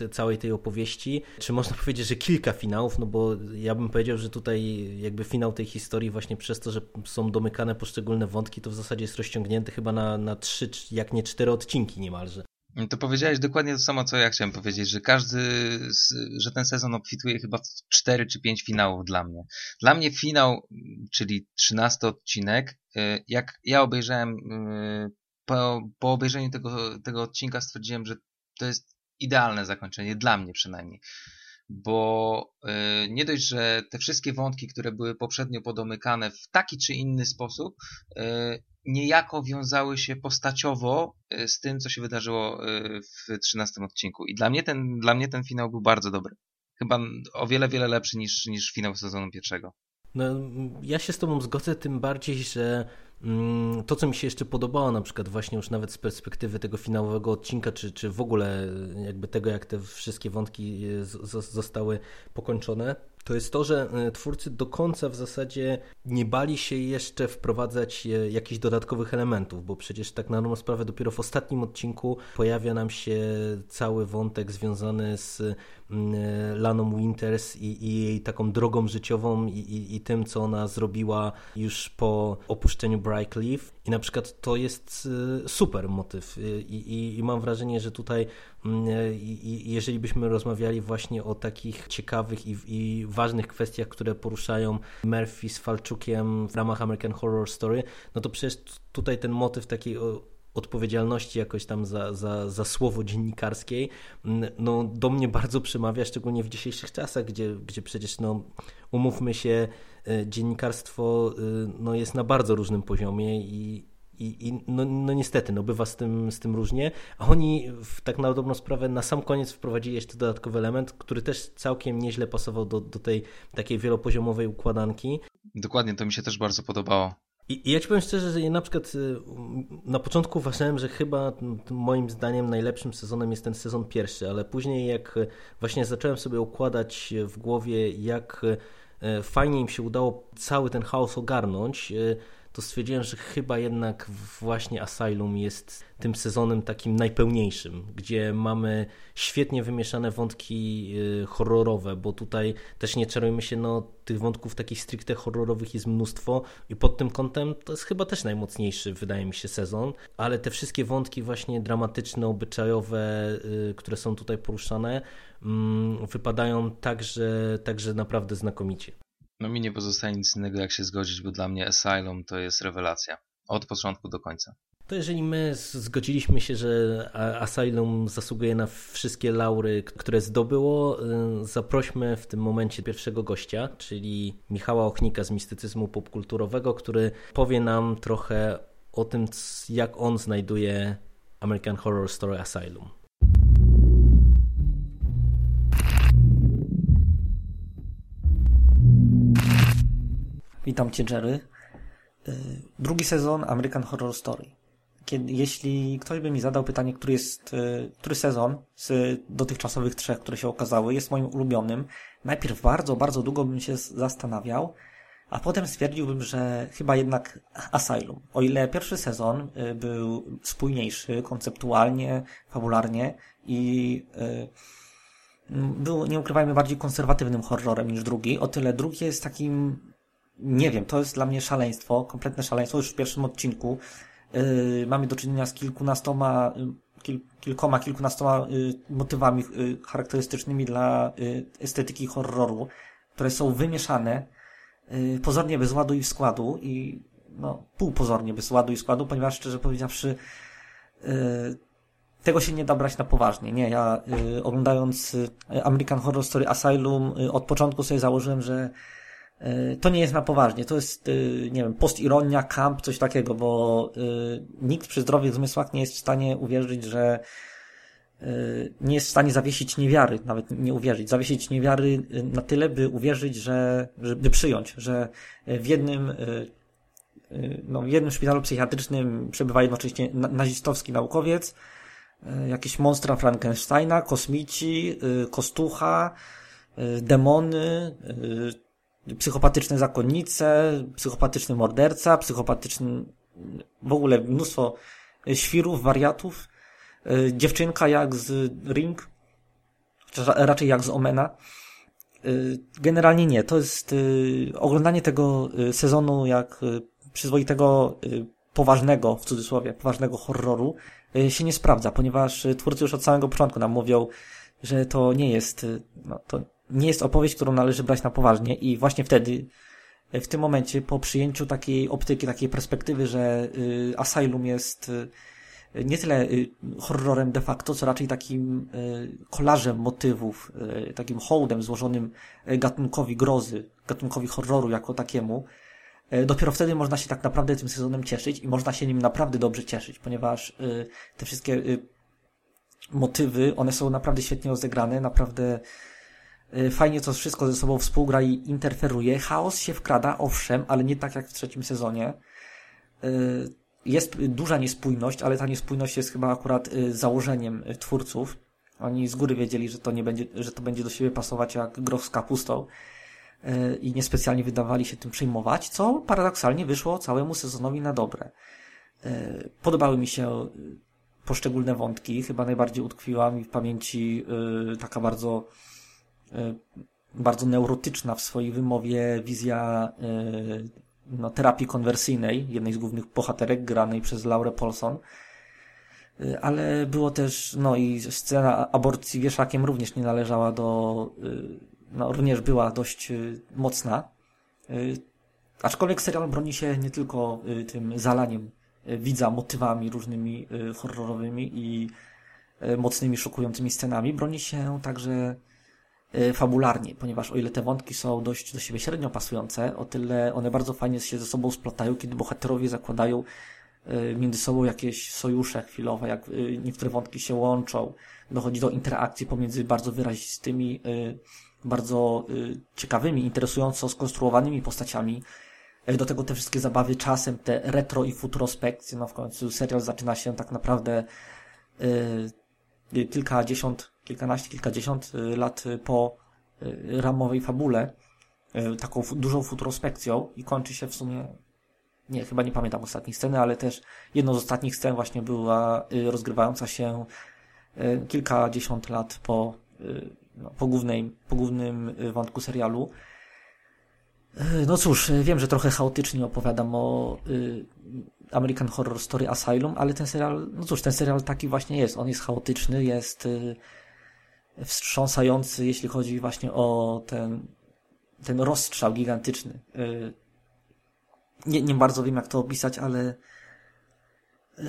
e, całej tej opowieści? Czy można <laughs> powiedzieć, że kilka finałów? No bo ja bym powiedział, że tutaj jakby finał tej historii właśnie przez to, że są domykane poszczególne wątki, to w zasadzie jest rozciągnięty chyba na, na trzy, jak nie cztery odcinki niemalże. To powiedziałeś dokładnie to samo, co ja chciałem powiedzieć, że każdy, że ten sezon obfituje chyba w 4 czy 5 finałów dla mnie. Dla mnie finał, czyli 13 odcinek, y, jak ja obejrzałem, y, po, po obejrzeniu tego, tego odcinka stwierdziłem, że to jest idealne zakończenie, dla mnie przynajmniej. Bo y, nie dość, że te wszystkie wątki, które były poprzednio podomykane w taki czy inny sposób, niejako wiązały się postaciowo y, z tym, co się wydarzyło y, w 13 odcinku. I dla mnie ten, dla mnie ten finał był bardzo dobry. Chyba o wiele, wiele lepszy niż, niż finał sezonu pierwszego. No, ja się z Tobą zgodzę, tym bardziej, że to, co mi się jeszcze podobało, na przykład właśnie już nawet z perspektywy tego finałowego odcinka, czy, czy w ogóle jakby tego, jak te wszystkie wątki y, zostały pokończone, to jest to, że e, twórcy do końca w zasadzie nie bali się jeszcze wprowadzać e, jakichś dodatkowych elementów, bo przecież tak na dobrą sprawę dopiero w ostatnim odcinku pojawia nam się cały wątek związany z mm, e, Laną Winters i, i jej taką drogą życiową i, i, i, tym, co ona zrobiła już po opuszczeniu Bright I na przykład to jest super motyw. I, i mam wrażenie, że tutaj mm, jeżeli byśmy rozmawiali właśnie o takich ciekawych i, i ważnych kwestiach, które poruszają Murphy z Falczukiem w ramach American Horror Story, no to przecież tutaj ten motyw takiej odpowiedzialności jakoś tam za, za, za słowo dziennikarskiej, no do mnie bardzo przemawia, szczególnie w dzisiejszych czasach, gdzie, gdzie przecież no umówmy się, e, dziennikarstwo e, no, jest na bardzo różnym poziomie i, i, i no, no, niestety, no bywa z tym, z tym różnie. A oni w, tak na dobrą sprawę na sam koniec wprowadzili jeszcze dodatkowy element, który też całkiem nieźle pasował do, do tej takiej wielopoziomowej układanki. Dokładnie, to mi się też bardzo podobało. I, ja ci powiem szczerze, że ja na przykład y, na początku uważałem, że chyba moim zdaniem najlepszym sezonem jest ten sezon pierwszy, ale później jak właśnie zacząłem sobie układać w głowie, jak y, fajnie im się udało cały ten chaos ogarnąć, y, to stwierdziłem, że chyba jednak właśnie Asylum jest tym sezonem takim najpełniejszym, gdzie mamy świetnie wymieszane wątki y, horrorowe, bo tutaj też nie czarujmy się, no tych wątków takich stricte horrorowych jest mnóstwo i pod tym kątem to jest chyba też najmocniejszy, wydaje mi się, sezon, ale te wszystkie wątki właśnie dramatyczne, obyczajowe, y, które są tutaj poruszane, mm, wypadają także, także naprawdę znakomicie. No mi nie pozostaje nic innego jak się zgodzić, bo dla mnie Asylum to jest rewelacja. Od początku do końca. To jeżeli my zgodziliśmy się, że Asylum zasługuje na wszystkie laury, które zdobyło, y, zaprośmy w tym momencie pierwszego gościa, czyli Michała Ochnika z mistycyzmu popkulturowego, który powie nam trochę o tym, jak on znajduje American Horror Story Asylum. Witam Cię, Jerry. Y, drugi sezon American Horror Story. kiedy, jeśli ktoś by mi zadał pytanie, który jest, y, który sezon z dotychczasowych trzech, które się okazały, jest moim ulubionym, najpierw bardzo, bardzo długo bym się zastanawiał, a potem stwierdziłbym, że chyba jednak Asylum. O ile pierwszy sezon y, był spójniejszy konceptualnie, fabularnie i był, nie ukrywajmy, bardziej konserwatywnym horrorem niż drugi, o tyle drugi jest takim nie wiem, to jest dla mnie szaleństwo, kompletne szaleństwo. Już w pierwszym odcinku yy, mamy do czynienia z kilkunastoma, yy, kil, kilkoma, kilkunastoma yy, motywami yy, charakterystycznymi dla yy, estetyki horroru, które są wymieszane yy, pozornie bez ładu i składu i no, półpozornie bez ładu i składu, ponieważ szczerze powiedziawszy tego się nie da brać na poważnie. Nie, ja y, oglądając y, American Horror Story Asylum y, od początku sobie założyłem, że to nie jest na poważnie. To jest, e, nie wiem, postironia, camp, coś takiego, bo e, nikt przy zdrowych zmysłach nie jest w stanie uwierzyć, że nie jest w stanie zawiesić niewiary, nawet nie uwierzyć, zawiesić niewiary na tyle, by uwierzyć, że, by przyjąć, że w jednym, no, w jednym szpitalu psychiatrycznym przebywa jednocześnie nazistowski naukowiec, jakieś monstra Frankensteina, kosmici, kostucha, demony, psychopatyczne zakonnice, psychopatyczny morderca, psychopatyczny w ogóle mnóstwo świrów, wariatów, e, dziewczynka jak z Ring, raczej jak z Omena. E, generalnie nie. To jest e, oglądanie tego sezonu jak przyzwoitego, poważnego, w cudzysłowie, poważnego horroru się nie sprawdza, ponieważ twórcy już od samego początku nam mówią, że to nie jest, no, to nie jest opowieść, którą należy brać na poważnie i właśnie wtedy, w tym momencie, po przyjęciu takiej optyki, takiej perspektywy, że y, Asylum jest y, nie tyle y, horrorem de facto, co raczej takim kolażem motywów, takim hołdem złożonym gatunkowi grozy, gatunkowi horroru jako takiemu, dopiero wtedy można się tak naprawdę tym sezonem cieszyć i można się nim naprawdę dobrze cieszyć, ponieważ te wszystkie motywy, one są naprawdę świetnie rozegrane, naprawdę fajnie to wszystko ze sobą współgra i interferuje. Chaos się wkrada, owszem, ale nie tak jak w trzecim sezonie. Y, jest duża niespójność, ale ta niespójność jest chyba akurat y, założeniem twórców. Oni z góry wiedzieli, że to nie będzie, że to będzie do siebie pasować jak groch z kapustą i niespecjalnie wydawali się tym przejmować, co paradoksalnie wyszło całemu sezonowi na dobre. Podobały mi się poszczególne wątki. Chyba najbardziej utkwiła mi w pamięci taka bardzo bardzo neurotyczna w swojej wymowie wizja e, no, terapii konwersyjnej, jednej z głównych bohaterek, granej przez Laurę Paulson. E, ale było też, no i scena aborcji wieszakiem również nie należała do, no również była dość mocna. Aczkolwiek serial broni się nie tylko tym zalaniem widza motywami różnymi horrorowymi i mocnymi, szokującymi scenami, broni się także Y, fabularnie, ponieważ o ile te wątki są dość do siebie średnio pasujące, o tyle one bardzo fajnie się ze sobą splatają, kiedy bohaterowie zakładają y, między sobą jakieś sojusze chwilowe, jak y, niektóre wątki się łączą, dochodzi do interakcji pomiędzy bardzo wyrazistymi, bardzo ciekawymi, interesująco skonstruowanymi postaciami. Do tego te wszystkie zabawy czasem, te retro i futurospekcje, no w końcu serial zaczyna się tak naprawdę kilkadziesiąt kilkanaście, kilkadziesiąt y, lat y, po y, ramowej fabule, taką dużą futurospekcją i kończy się w sumie, nie, chyba nie pamiętam ostatniej sceny, ale też jedną z ostatnich scen właśnie była rozgrywająca się kilkadziesiąt lat po, no, po, głównej, po głównym wątku serialu. No cóż, wiem, że trochę chaotycznie opowiadam o American Horror Story Asylum, ale ten serial, no cóż, ten serial taki właśnie jest. On jest chaotyczny, jest wstrząsający, jeśli chodzi właśnie o ten, ten rozstrzał gigantyczny. Nie, nie bardzo wiem, jak to opisać, ale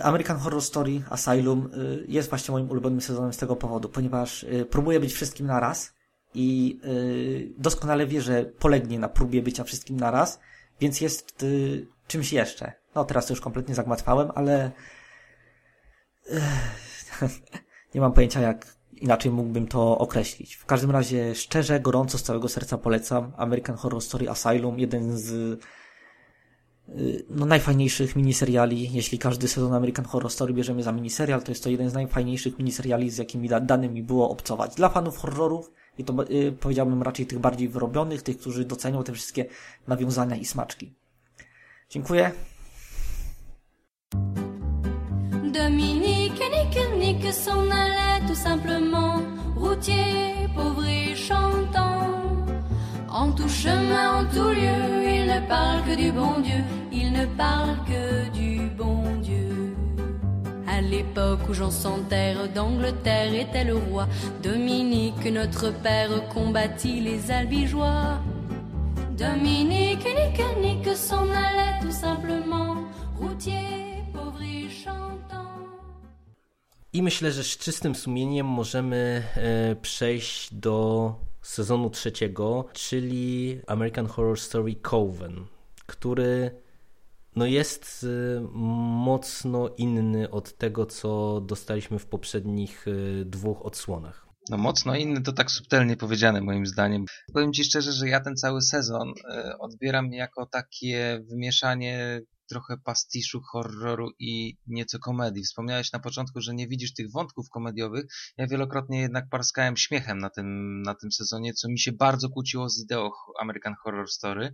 American Horror Story Asylum jest właśnie moim ulubionym sezonem z tego powodu, ponieważ próbuje być wszystkim naraz i doskonale wie, że polegnie na próbie bycia wszystkim naraz, więc jest czymś jeszcze. No teraz to już kompletnie zagmatwałem, ale <laughs> nie mam pojęcia jak inaczej mógłbym to określić. W każdym razie szczerze, gorąco, z całego serca polecam American Horror Story Asylum, jeden z no, najfajniejszych miniseriali. Jeśli każdy sezon American Horror Story bierzemy za miniserial, to jest to jeden z najfajniejszych miniseriali, z jakimi da, danymi było obcować. Dla fanów horrorów i to y, powiedziałbym raczej tych bardziej wyrobionych, tych, którzy docenią te wszystkie nawiązania i smaczki. Dziękuję. Dominique, Nick, Nick s'en allait tout simplement, routier, pauvre et chantant. En tout chemin, en tout lieu, il ne parle que du bon Dieu, il ne parle que du bon Dieu. À l'époque où Jean sans terre d'Angleterre était le roi, Dominique, notre père, combattit les albigeois. Dominique, Nick, Nick s'en allait tout simplement, routier, pauvre et chantant. I myślę, że z czystym sumieniem możemy e, przejść do sezonu trzeciego, czyli American Horror Story Coven, który no jest y, mocno inny od tego, co dostaliśmy w poprzednich y, dwóch odsłonach. No mocno inny to tak subtelnie powiedziane moim zdaniem. Powiem Ci szczerze, że ja ten cały sezon y, odbieram jako takie wymieszanie trochę pastiszu, horroru i nieco komedii. Wspomniałeś na początku, że nie widzisz tych wątków komediowych. Ja wielokrotnie jednak parskałem śmiechem na tym, na tym sezonie, co mi się bardzo kłóciło z ideą American Horror Story.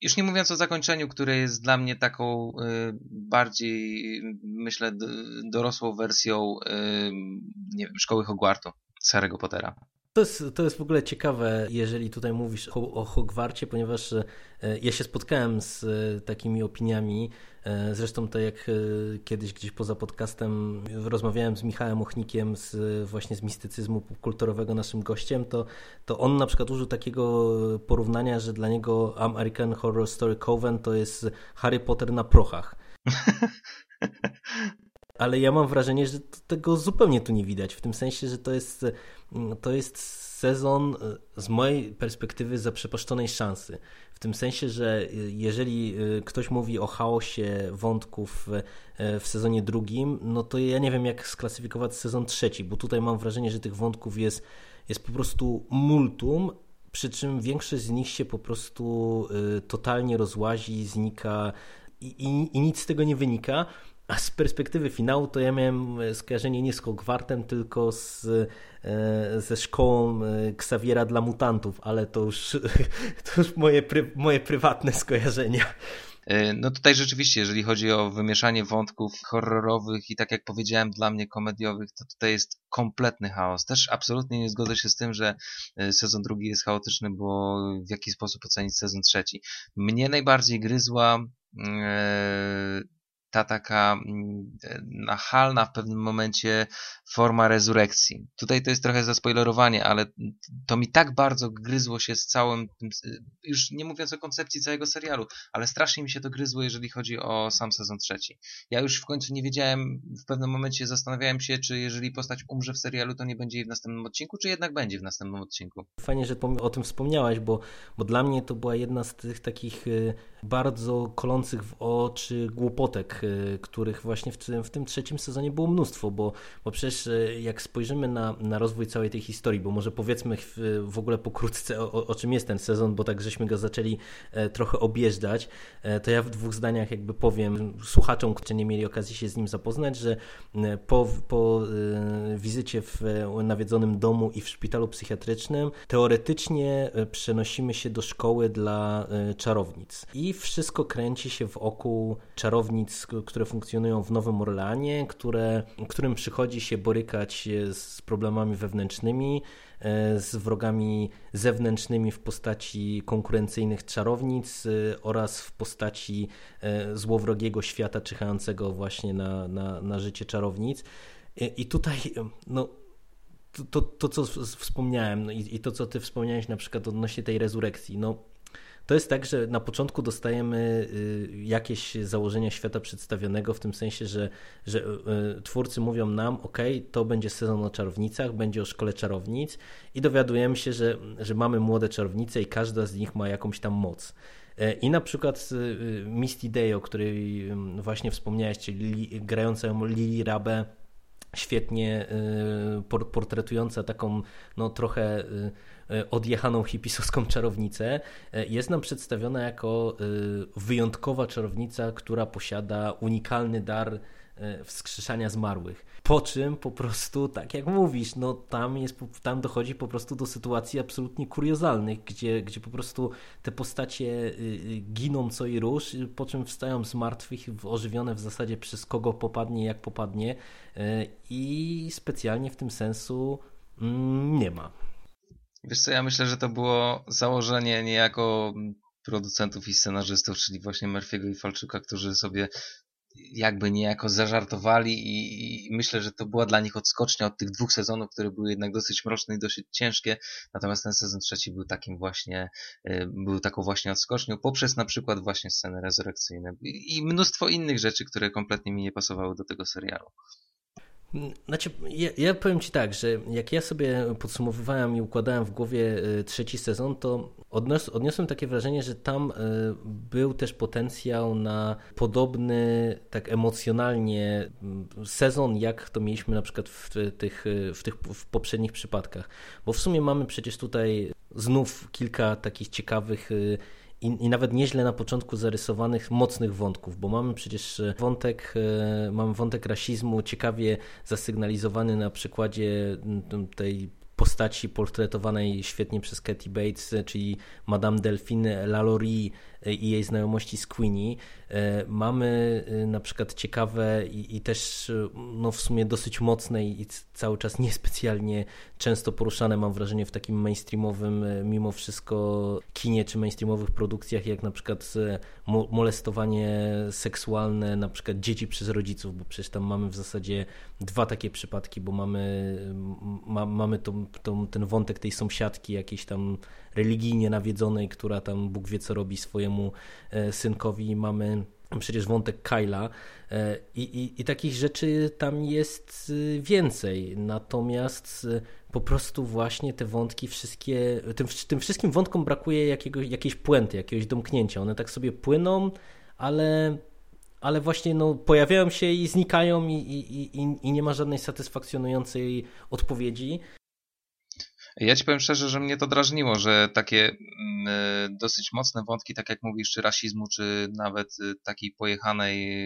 Już nie mówiąc o zakończeniu, które jest dla mnie taką y, bardziej, myślę, dorosłą wersją, y, nie wiem, szkoły Hogwartu Harry'ego Pottera. To jest, to jest w ogóle ciekawe, jeżeli tutaj mówisz o, o Hogwarcie, ponieważ e, ja się spotkałem z e, takimi opiniami. E, zresztą to jak kiedyś gdzieś poza podcastem rozmawiałem z Michałem Ochnikiem z, właśnie z mistycyzmu kulturowego naszym gościem, to, to on na przykład użył takiego porównania, że dla niego American Horror Story Coven to jest Harry Potter na prochach. <laughs> ale ja mam wrażenie, że tego zupełnie tu nie widać. W tym sensie, że to jest, to jest sezon e, z mojej perspektywy zaprzepaszczonej szansy. W tym sensie, że e, jeżeli e, ktoś mówi o chaosie wątków w sezonie drugim, no to ja nie wiem, jak sklasyfikować sezon trzeci, bo tutaj mam wrażenie, że tych wątków jest, jest po prostu multum, przy czym większość z nich się po prostu totalnie rozłazi, znika i, i, i nic z tego nie wynika. A z perspektywy finału to ja miałem e, skojarzenie nie z Hogwartem, tylko z, e, ze szkołą e, Xaviera dla mutantów, ale to już, <laughs> to już moje, moje prywatne skojarzenia. No tutaj rzeczywiście, jeżeli chodzi o wymieszanie wątków horrorowych i tak jak powiedziałem, dla mnie komediowych, to tutaj jest kompletny chaos. Też absolutnie nie zgodzę się z tym, że sezon drugi jest chaotyczny, bo w jaki sposób ocenić sezon trzeci. Mnie najbardziej gryzła ta taka mm, nachalna w pewnym momencie forma rezurekcji. Tutaj to jest trochę zaspoilerowanie, ale to mi tak bardzo gryzło się z całym, już nie mówiąc o koncepcji całego serialu, ale strasznie mi się to gryzło, jeżeli chodzi o sam sezon trzeci. Ja już w końcu nie wiedziałem, w pewnym momencie zastanawiałem się, czy jeżeli postać umrze w serialu, to nie będzie jej w następnym odcinku, czy jednak będzie w następnym odcinku. Fajnie, że o tym wspomniałaś, bo, bo dla mnie to była jedna z tych takich y, bardzo kolących w oczy głupotek, y, których właśnie w tym, w tym trzecim sezonie było mnóstwo, bo, bo przecież y, jak spojrzymy na, na rozwój całej tej historii, bo może powiedzmy w, ogóle pokrótce o, o czym jest ten sezon, bo tak żeśmy go zaczęli e, trochę objeżdżać, e, to ja w dwóch zdaniach jakby powiem słuchaczom, którzy nie mieli okazji się z nim zapoznać, że e, po, po wizycie w nawiedzonym domu i w szpitalu psychiatrycznym teoretycznie przenosimy się do szkoły dla czarownic. I i wszystko kręci się wokół czarownic, które funkcjonują w Nowym Orleanie, które, którym przychodzi się borykać z problemami wewnętrznymi, e, z wrogami zewnętrznymi w postaci konkurencyjnych czarownic e, oraz w postaci e, złowrogiego świata czyhającego właśnie na, na, na życie czarownic. I tutaj no, to, to, to co wspomniałem no i, i to, co ty wspomniałeś na przykład odnośnie tej rezurekcji, no to jest tak, że na początku dostajemy y, jakieś założenia świata przedstawionego, w tym sensie, że, że y, twórcy mówią nam, ok, to będzie sezon o czarownicach, będzie o szkole czarownic i dowiadujemy się, że, że mamy młode czarownice i każda z nich ma jakąś tam moc. E, I na przykład y, Misty Day, o której właśnie wspomniałeś, czyli grająca ją Lili Rabę, świetnie portretująca taką no, trochę odjechaną hipisowską czarownicę, jest nam przedstawiona jako wyjątkowa czarownica, która posiada unikalny dar E, wskrzeszania zmarłych. Po czym po prostu, tak jak mówisz, no tam, jest, tam dochodzi po prostu do sytuacji absolutnie kuriozalnych, gdzie, gdzie po prostu te postacie giną co i róż, po czym wstają z martwych, ożywione w zasadzie przez kogo popadnie, jak popadnie e, i specjalnie w tym sensu mm, nie ma. Wiesz co, ja myślę, że to było założenie niejako producentów i scenarzystów, czyli właśnie Murphy'ego i Falczuka, którzy sobie jakby niejako zażartowali i, i, myślę, że to była dla nich odskocznia od tych dwóch sezonów, które były jednak dosyć mroczne i dosyć ciężkie, natomiast ten sezon trzeci był takim właśnie, y, był taką właśnie odskocznią poprzez na przykład właśnie sceny rezurekcyjne i mnóstwo innych rzeczy, które kompletnie mi nie pasowały do tego serialu. Znaczy, ja, ja, powiem Ci tak, że jak ja sobie podsumowywałem i układałem w głowie y, trzeci sezon, to odnios, odniosłem takie wrażenie, że tam y, był też potencjał na podobny, tak emocjonalnie y, sezon, jak to mieliśmy na przykład w tych, w tych w poprzednich przypadkach. Bo w sumie mamy przecież tutaj znów kilka takich ciekawych i, i, nawet nieźle na początku zarysowanych mocnych wątków, bo mamy przecież e, wątek, e, mamy wątek rasizmu ciekawie zasygnalizowany na przykładzie tej postaci portretowanej świetnie przez Katie Bates, czyli Madame Delphine Lalaurie i jej znajomości z Queenie. E, mamy e, na przykład ciekawe i, i, też e, no w sumie dosyć mocne i cały czas niespecjalnie często poruszane, mam wrażenie, w takim mainstreamowym mimo wszystko kinie czy mainstreamowych produkcjach, jak na przykład molestowanie seksualne na przykład dzieci przez rodziców, bo przecież tam mamy w zasadzie dwa takie przypadki, bo mamy, ma, mamy tą, tą, ten wątek tej sąsiadki jakiejś tam religijnie nawiedzonej, która tam Bóg wie co robi swojemu e, synkowi. Mamy przecież wątek Kyla e, i, i, i takich rzeczy tam jest e, więcej. Natomiast po prostu właśnie te wątki wszystkie, tym, tym wszystkim wątkom brakuje jakiegoś, jakiejś puenty, jakiegoś domknięcia. One tak sobie płyną, ale ale właśnie no, pojawiają się i znikają i, i, i, i nie ma żadnej satysfakcjonującej odpowiedzi. Ja ci powiem szczerze, że mnie to drażniło, że takie mm, e, dosyć mocne wątki, tak jak mówisz, czy rasizmu, czy nawet e, takiej pojechanej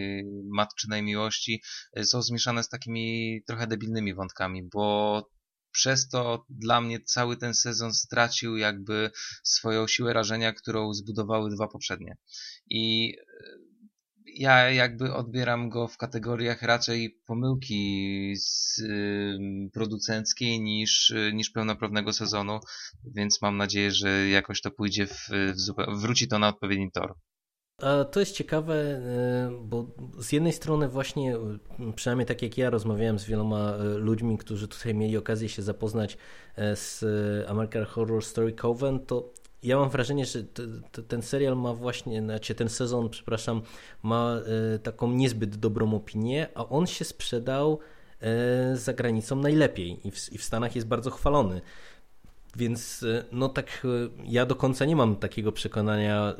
matczynej miłości, e, są zmieszane z takimi trochę debilnymi wątkami, bo przez to dla mnie cały ten sezon stracił jakby swoją siłę rażenia, którą zbudowały dwa poprzednie. I ja jakby odbieram go w kategoriach raczej pomyłki z, y, producenckiej niż, niż pełnoprawnego sezonu, więc mam nadzieję, że jakoś to pójdzie w, w wróci to na odpowiedni tor. A to jest ciekawe, y, bo z jednej strony właśnie, y, przynajmniej tak jak ja rozmawiałem z wieloma y, ludźmi, którzy tutaj mieli okazję się zapoznać z American Horror Story Coven, to ja mam wrażenie, że ten serial ma właśnie, znaczy ten sezon, przepraszam, ma e, taką niezbyt dobrą opinię, a on się sprzedał e, za granicą najlepiej i w, i w Stanach jest bardzo chwalony. Więc e, no tak ja do końca nie mam takiego przekonania,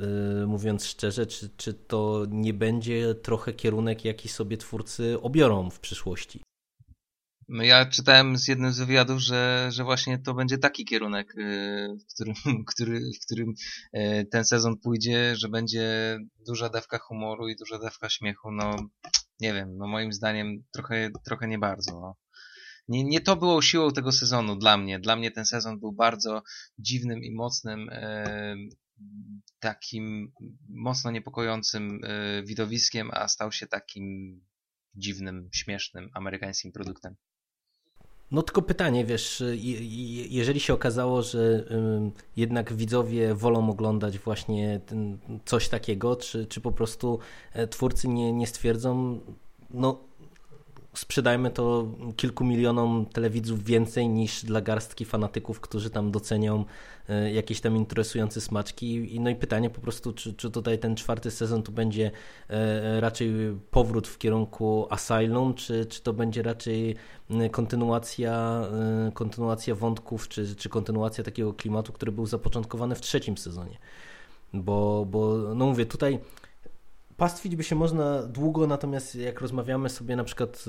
mówiąc szczerze, czy, czy to nie będzie trochę kierunek, jaki sobie twórcy obiorą w przyszłości. No ja czytałem z jednym z wywiadów, że, że właśnie to będzie taki kierunek, y, w którym, <laughs> który, w którym y, ten sezon pójdzie, że będzie duża dawka humoru i duża dawka śmiechu. No nie wiem, no moim zdaniem trochę, trochę nie bardzo. No. Nie, nie to było siłą tego sezonu dla mnie. Dla mnie ten sezon był bardzo dziwnym i mocnym, e, takim mocno niepokojącym e, widowiskiem, a stał się takim dziwnym, śmiesznym amerykańskim produktem. No tylko pytanie, wiesz, jeżeli się okazało, że jednak widzowie wolą oglądać właśnie coś takiego, czy, czy po prostu e, twórcy nie, nie stwierdzą, no sprzedajmy to kilku milionom telewidzów więcej niż dla garstki fanatyków, którzy tam docenią e, jakieś tam interesujące smaczki. No i pytanie po prostu, czy, czy tutaj ten czwarty sezon to będzie e, raczej powrót w kierunku Asylum, czy, czy to będzie raczej kontynuacja, e, kontynuacja wątków, czy, czy kontynuacja takiego klimatu, który był zapoczątkowany w trzecim sezonie. Bo, bo no mówię, tutaj Pastwić by się można długo, natomiast jak rozmawiamy sobie na przykład,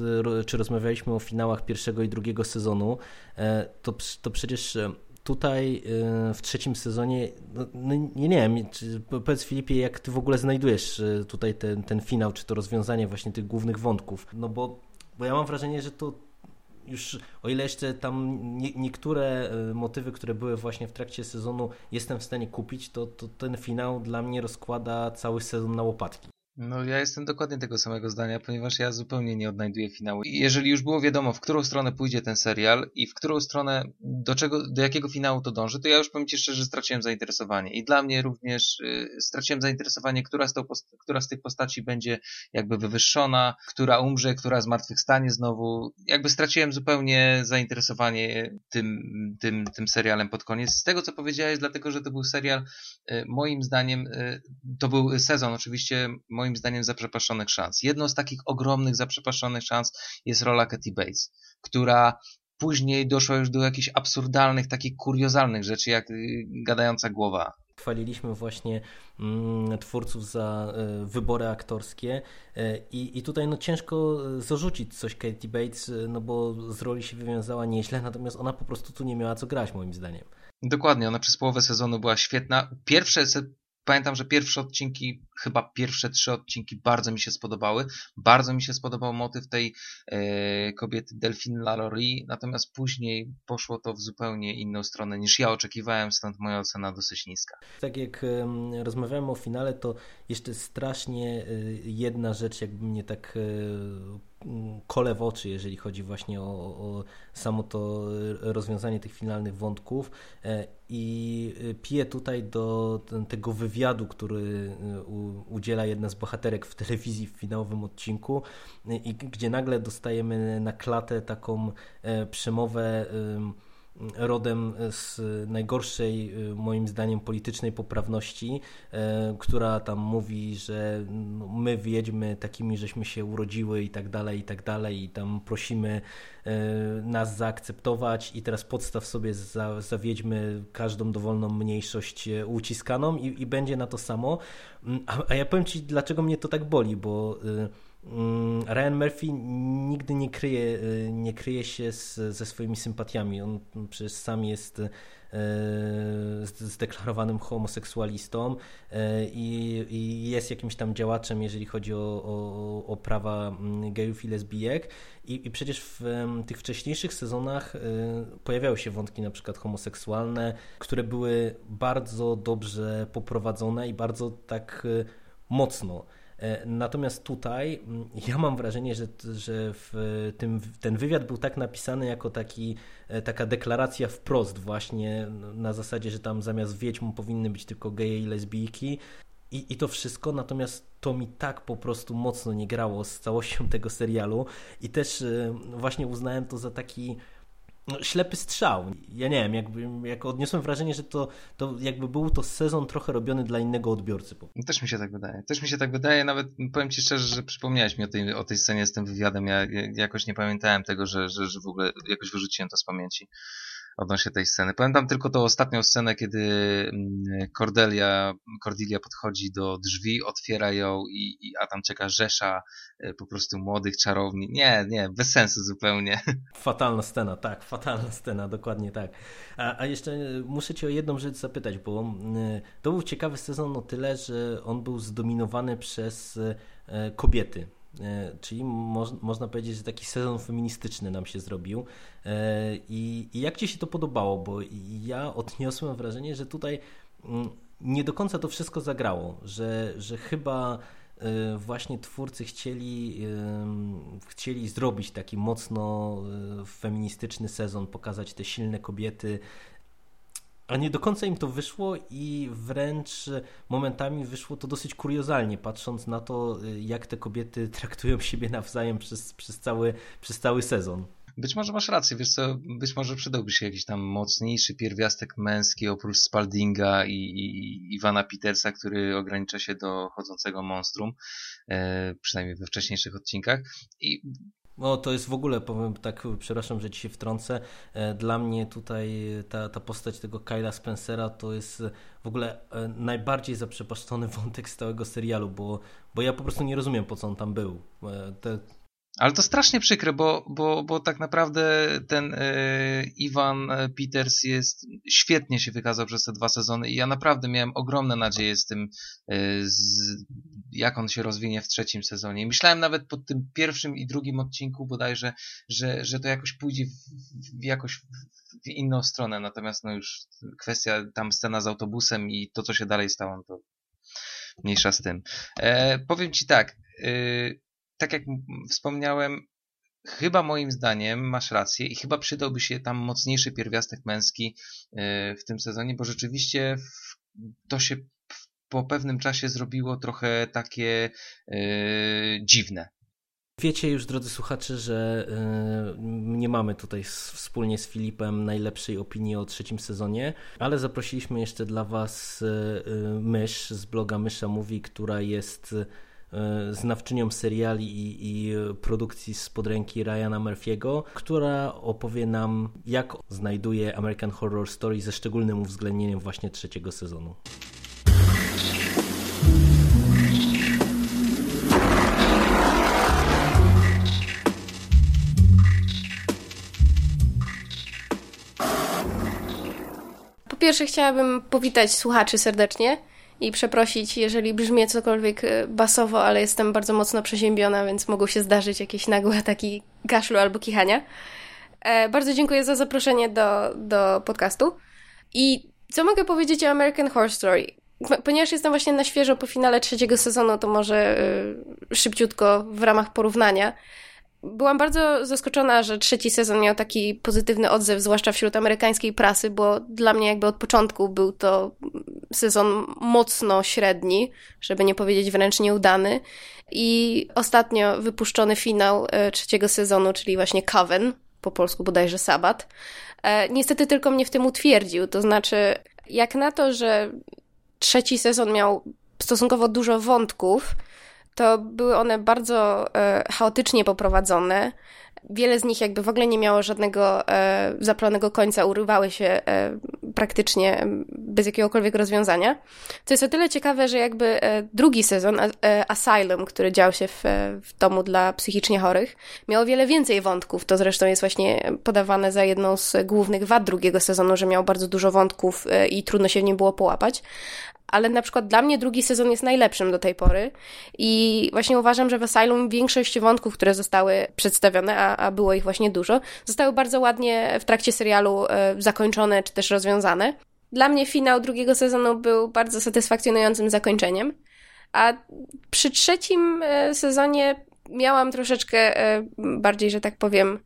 czy rozmawialiśmy o finałach pierwszego i drugiego sezonu, to, to przecież tutaj w trzecim sezonie, no, no, nie, nie wiem, czy, powiedz Filipie, jak ty w ogóle znajdujesz tutaj ten, ten finał, czy to rozwiązanie właśnie tych głównych wątków, no bo, bo ja mam wrażenie, że to już o ile jeszcze tam nie, niektóre e, motywy, które były właśnie w trakcie sezonu jestem w stanie kupić, to, to ten finał dla mnie rozkłada cały sezon na łopatki. No ja jestem dokładnie tego samego zdania, ponieważ ja zupełnie nie odnajduję finału. Jeżeli już było wiadomo, w którą stronę pójdzie ten serial i w którą stronę, do czego, do jakiego finału to dąży, to ja już powiem Ci szczerze, straciłem zainteresowanie. I dla mnie również y, straciłem zainteresowanie, która z, tą która z tych postaci będzie jakby wywyższona, która umrze, która zmartwychwstanie znowu. Jakby straciłem zupełnie zainteresowanie tym, tym, tym serialem pod koniec. Z tego, co powiedziałeś, dlatego, że to był serial, y, moim zdaniem, y, to był sezon oczywiście, moim zdaniem zaprzepaszczonych szans. Jedną z takich ogromnych zaprzepaszczonych szans jest rola Katy Bates, która później doszła już do jakichś absurdalnych, takich kuriozalnych rzeczy, jak y, gadająca głowa. Chwaliliśmy właśnie mm, twórców za y, wybory aktorskie y, i, i tutaj no, ciężko zarzucić coś Katie Bates, no bo z roli się wywiązała nieźle, natomiast ona po prostu tu nie miała co grać moim zdaniem. Dokładnie, ona przez połowę sezonu była świetna. Pierwsze Pamiętam, że pierwsze odcinki, chyba pierwsze trzy odcinki bardzo mi się spodobały. Bardzo mi się spodobał motyw tej e, kobiety Delphine Lalaurie, natomiast później poszło to w zupełnie inną stronę niż ja oczekiwałem, stąd moja ocena dosyć niska. Tak jak rozmawiałem o finale, to jeszcze strasznie e, jedna rzecz jakby mnie tak e, kole w oczy, jeżeli chodzi właśnie o, o samo to rozwiązanie tych finalnych wątków. E, i piję tutaj do tego wywiadu, który e, udziela jedna z bohaterek w telewizji w finałowym odcinku i gdzie nagle dostajemy na klatę taką e, przemowę rodem z najgorszej, y, moim zdaniem, politycznej poprawności, e, która tam mówi, że no, my wiedźmy takimi, żeśmy się urodziły i tak dalej, i tak dalej, i tam prosimy e, nas zaakceptować i teraz podstaw sobie za, każdą dowolną mniejszość e, uciskaną i, i będzie na to samo. Mm, a, a ja powiem Ci, dlaczego mnie to tak boli, bo y, Ryan Murphy nigdy nie kryje, y, nie kryje się z, ze swoimi sympatiami. On przecież sam jest y, zdeklarowanym homoseksualistą y, i, i, jest jakimś tam działaczem, jeżeli chodzi o, o, o prawa mm, gejów i lesbijek. I, I, przecież w tych wcześniejszych sezonach pojawiały się wątki na przykład homoseksualne, które były bardzo dobrze poprowadzone i bardzo tak mocno. E, natomiast tutaj mm, ja mam wrażenie, że, że w tym, ten wywiad był tak napisany jako taki, e, taka deklaracja wprost właśnie na zasadzie, że tam zamiast wiedźm powinny być tylko geje i lesbijki. I, i to wszystko, natomiast to mi tak po prostu mocno nie grało z całością tego serialu. I też e, właśnie uznałem to za taki no, ślepy strzał. Ja nie wiem, jakby, jak odniosłem wrażenie, że to, to jakby był to sezon trochę robiony dla innego odbiorcy. Też mi się tak wydaje. Też mi się tak wydaje, nawet powiem Ci szczerze, że przypomniałeś mi o tej, o tej scenie z tym wywiadem. Ja, ja jakoś nie pamiętałem tego, że, że, że w ogóle jakoś wyrzuciłem to z pamięci odnośnie tej sceny. Pamiętam tylko tą ostatnią scenę, kiedy mm, Cordelia, Cordelia podchodzi do drzwi, otwiera ją i, i a tam czeka rzesza e, po prostu młodych czarowni. Nie, nie, bez sensu zupełnie. <laughs> Fatalna scena, tak, fatalna scena, dokładnie tak. A, a jeszcze muszę cię o jedną rzecz zapytać, bo mm, to był ciekawy sezon o tyle, że on był zdominowany przez e, kobiety E, czyli moż, można powiedzieć, że taki sezon feministyczny nam się zrobił. E, I, I, jak Ci się to podobało? Bo ja odniosłem wrażenie, że tutaj mm, nie do końca to wszystko zagrało, że, że chyba e, właśnie twórcy chcieli, chcieli zrobić taki mocno feministyczny sezon, pokazać te silne kobiety, a nie do końca im to wyszło i wręcz momentami wyszło to dosyć kuriozalnie, patrząc na to, jak te kobiety <laughs> traktują siebie nawzajem przez, przez, cały, przez cały sezon. Być może masz rację, wiesz co, być może przydałby się jakiś tam mocniejszy pierwiastek męski oprócz Spaldinga i, i Iwana Petersa, który ogranicza się do chodzącego monstrum, e, przynajmniej we wcześniejszych odcinkach. I O, to jest w ogóle, powiem tak, przepraszam, że ci się wtrącę. E, dla mnie tutaj ta, ta postać tego Kyla Spencera to jest w ogóle e, najbardziej zaprzepaszczony <laughs> wątek z całego serialu, bo, bo ja po prostu nie rozumiem, po co on tam był. E, te, ale to strasznie przykre, bo, bo, bo tak naprawdę ten e, Iwan Peters jest świetnie się wykazał przez te dwa sezony i ja naprawdę miałem ogromne nadzieje z tym, e, z, jak on się rozwinie w trzecim sezonie. Myślałem nawet po tym pierwszym i drugim odcinku bodajże, że, że to jakoś pójdzie w, w, jakoś w inną stronę, natomiast no już kwestia tam scena z autobusem i to, co się dalej stało, no to mniejsza z tym. E, powiem Ci tak, e, tak jak wspomniałem, chyba moim zdaniem masz rację i chyba przydałby się tam mocniejszy pierwiastek męski e, w tym sezonie, bo rzeczywiście to się po pewnym czasie zrobiło trochę takie e, dziwne. Wiecie już, drodzy słuchacze, że yy, nie mamy tutaj wspólnie z Filipem najlepszej opinii o trzecim sezonie, ale zaprosiliśmy jeszcze dla Was Mysz z bloga Mysza Mówi, która jest E, znawczynią seriali i, i produkcji spod ręki Ryana Murphy'ego, która opowie nam, jak znajduje American Horror Story ze szczególnym uwzględnieniem właśnie trzeciego sezonu. Po pierwsze chciałabym powitać słuchaczy serdecznie i przeprosić, jeżeli brzmię cokolwiek e, basowo, ale jestem bardzo mocno przeziębiona, więc mogą się zdarzyć jakieś nagłe ataki kaszlu albo kichania. E, bardzo dziękuję za zaproszenie do, do podcastu. I co mogę powiedzieć o American Horror Story? Ponieważ jestem właśnie na świeżo po finale trzeciego sezonu, to może y, szybciutko w ramach porównania. Byłam bardzo zaskoczona, że trzeci sezon miał taki pozytywny odzew, zwłaszcza wśród amerykańskiej prasy, bo dla mnie jakby od początku był to sezon mocno średni, żeby nie powiedzieć wręcz nieudany. I ostatnio wypuszczony finał e, trzeciego sezonu, czyli właśnie Coven, po polsku bodajże Sabat, e, niestety tylko mnie w tym utwierdził. To znaczy, jak na to, że trzeci sezon miał stosunkowo dużo wątków, to były one bardzo e, chaotycznie poprowadzone. Wiele z nich jakby w ogóle nie miało żadnego e, zaplanowanego końca, urywały się e, praktycznie bez jakiegokolwiek rozwiązania. Co jest o tyle ciekawe, że jakby drugi sezon, Asylum, który dział się w, w domu dla psychicznie chorych, miał wiele więcej wątków. To zresztą jest właśnie podawane za jedną z głównych wad drugiego sezonu, że miał bardzo dużo wątków i trudno się w nim było połapać ale na przykład dla mnie drugi sezon jest najlepszym do tej pory i właśnie uważam, że w Asylum większość wątków, które zostały przedstawione, a, a było ich właśnie dużo, zostały bardzo ładnie w trakcie serialu e, zakończone czy też rozwiązane. Dla mnie finał drugiego sezonu był bardzo satysfakcjonującym zakończeniem, a przy trzecim e, sezonie miałam troszeczkę e, bardziej, że tak powiem,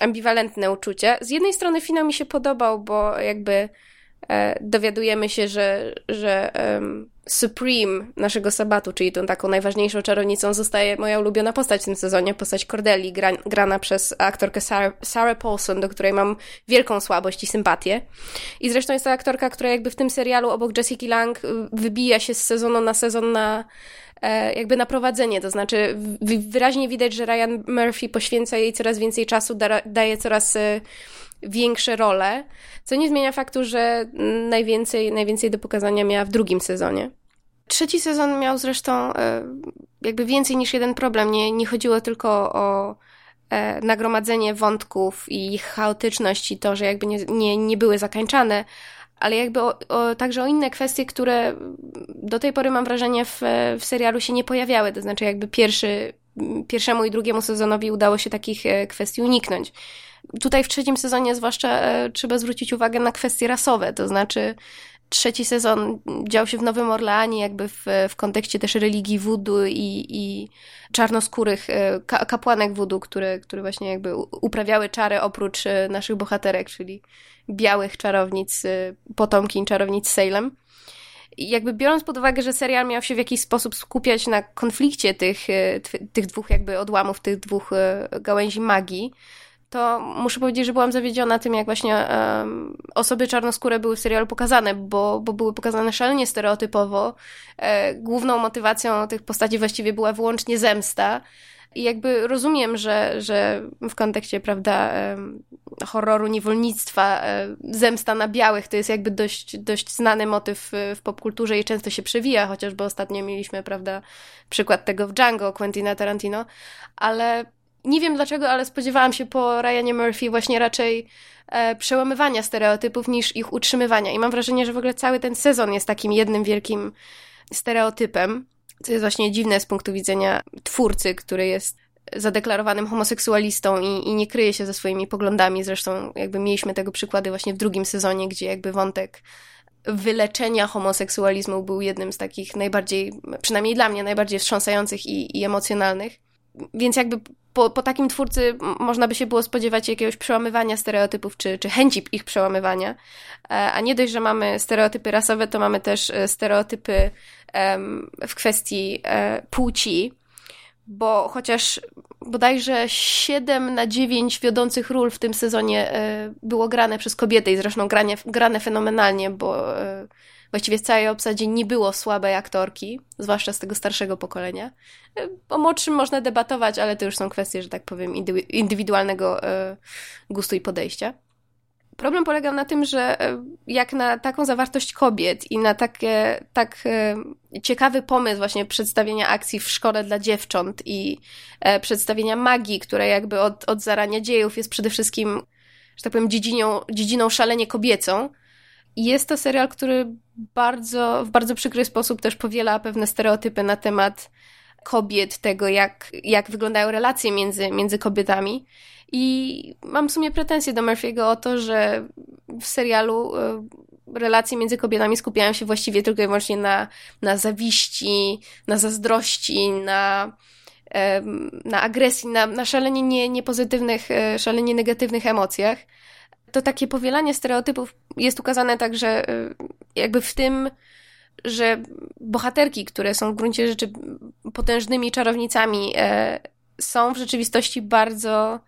ambiwalentne uczucie. Z jednej strony finał mi się podobał, bo jakby dowiadujemy się, że, że um, Supreme naszego sabatu, czyli tą taką najważniejszą czarownicą, zostaje moja ulubiona postać w tym sezonie, postać Cordeli, gra, grana przez aktorkę Sarah, Sarah Paulson, do której mam wielką słabość i sympatię. I zresztą jest to aktorka, która jakby w tym serialu obok Jessica Lang wybija się z sezonu na sezon na e, jakby na prowadzenie, to znaczy wyraźnie widać, że Ryan Murphy poświęca jej coraz więcej czasu, da, daje coraz e, większe role, co nie zmienia faktu, że najwięcej, najwięcej do pokazania miała w drugim sezonie. Trzeci sezon miał zresztą e, jakby więcej niż jeden problem. Nie, nie chodziło tylko o e, nagromadzenie wątków i ich chaotyczność i to, że jakby nie, nie, nie były zakańczane, ale jakby o, o, także o inne kwestie, które do tej pory mam wrażenie w, w serialu się nie pojawiały. To znaczy jakby pierwszy, pierwszemu i drugiemu sezonowi udało się takich e, kwestii uniknąć. Tutaj w trzecim sezonie zwłaszcza e, trzeba zwrócić uwagę na kwestie rasowe, to znaczy trzeci sezon dział się w Nowym Orleanie, jakby w, w kontekście też religii voodoo i, i czarnoskórych e, kapłanek voodoo, które, które właśnie jakby uprawiały czary oprócz e, naszych bohaterek, czyli białych czarownic, potomkin czarownic Salem. I jakby biorąc pod uwagę, że serial miał się w jakiś sposób skupiać na konflikcie tych, tych dwóch jakby odłamów, tych dwóch gałęzi magii, to muszę powiedzieć, że byłam zawiedziona tym, jak właśnie um, osoby czarnoskóre były w serialu pokazane, bo, bo były pokazane szalenie stereotypowo. E, główną motywacją tych postaci właściwie była wyłącznie zemsta. I jakby rozumiem, że, że w kontekście, prawda, horroru, niewolnictwa, zemsta na białych to jest jakby dość, dość znany motyw w popkulturze i często się przewija, chociażby ostatnio mieliśmy, prawda, przykład tego w Django Quentina Tarantino, ale nie wiem dlaczego, ale spodziewałam się po Ryanie Murphy właśnie raczej e, przełamywania stereotypów niż ich utrzymywania. I mam wrażenie, że w ogóle cały ten sezon jest takim jednym wielkim stereotypem, co jest właśnie dziwne z punktu widzenia twórcy, który jest zadeklarowanym homoseksualistą i, i nie kryje się ze swoimi poglądami. Zresztą jakby mieliśmy tego przykłady właśnie w drugim sezonie, gdzie jakby wątek wyleczenia homoseksualizmu był jednym z takich najbardziej, przynajmniej dla mnie, najbardziej wstrząsających i, i emocjonalnych. Więc jakby po, po takim twórcy można by się było spodziewać jakiegoś przełamywania stereotypów, czy, czy chęci ich przełamywania. E, a nie dość, że mamy stereotypy rasowe, to mamy też e, stereotypy w kwestii e, płci, bo chociaż bodajże 7 na 9 wiodących ról w tym sezonie było grane przez kobiety i zresztą grane, grane fenomenalnie, bo właściwie w całej obsadzie nie było słabej aktorki, zwłaszcza z tego starszego pokolenia. O młodszym można debatować, ale to już są kwestie, że tak powiem, indywidualnego e, gustu i podejścia. Problem polegał na tym, że e, jak na taką zawartość kobiet i na takie, tak e, ciekawy pomysł właśnie przedstawienia akcji w szkole dla dziewcząt i przedstawienia magii, która jakby od, od zarania dziejów jest przede wszystkim, że tak powiem, dziedziną, dziedziną szalenie kobiecą, jest to serial, który bardzo, w bardzo przykry sposób też powiela pewne stereotypy na temat kobiet, tego jak, jak wyglądają relacje między, między kobietami. I mam w sumie pretensje do Murphy'ego o to, że w serialu e, relacje między kobietami skupiają się właściwie tylko i wyłącznie na, na zawiści, na zazdrości, na, na agresji, na, na szalenie nie, niepozytywnych, e, szalenie negatywnych emocjach to takie powielanie stereotypów jest ukazane także y, jakby w tym, że bohaterki, które są w gruncie rzeczy potężnymi czarownicami, e, są w rzeczywistości bardzo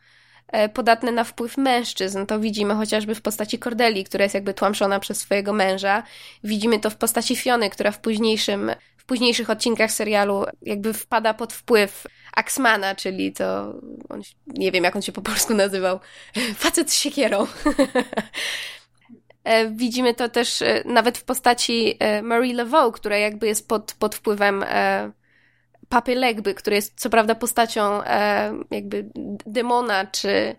e, podatne na wpływ mężczyzn. To widzimy chociażby w postaci Cordeli, która jest jakby tłamszona przez swojego męża. Widzimy to w postaci Fiony, która w późniejszym, późniejszych odcinkach serialu jakby wpada pod wpływ Axmana, czyli to, on, nie wiem jak on się po polsku nazywał, <laughs> facet z siekierą. <laughs> E, widzimy to też e, nawet w postaci e, Marie Laveau, która jakby jest pod, pod wpływem Papy Legby, który jest co prawda postacią jakby demona czy,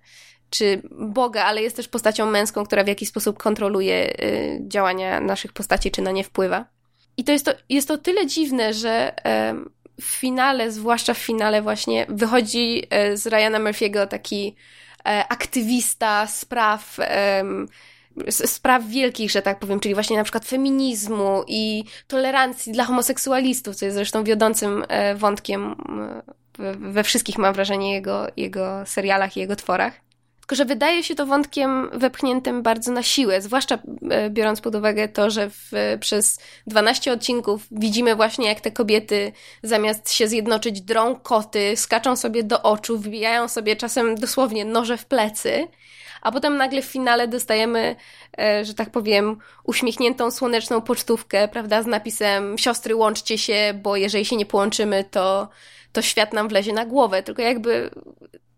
czy Boga, ale jest też postacią męską, która w jakiś sposób kontroluje działania naszych postaci, czy na nie wpływa. I to jest to, jest to tyle dziwne, że w finale, zwłaszcza w finale właśnie, wychodzi e, z Ryana Murphy'ego taki e, aktywista spraw, spraw wielkich, że tak powiem, czyli właśnie na przykład feminizmu i tolerancji dla homoseksualistów, co jest zresztą wiodącym e, wątkiem we wszystkich, mam wrażenie, jego, jego serialach i jego tworach. Tylko, że wydaje się to wątkiem wepchniętym bardzo na siłę, zwłaszcza e, biorąc pod uwagę to, że w, przez 12 odcinków widzimy właśnie, jak te kobiety zamiast się zjednoczyć drą koty, skaczą sobie do oczu, wbijają sobie czasem dosłownie noże w plecy, a potem nagle w finale dostajemy, e, że tak powiem, uśmiechniętą słoneczną pocztówkę, prawda, z napisem siostry łączcie się, bo jeżeli się nie połączymy, to, to świat nam wlezie na głowę. Tylko jakby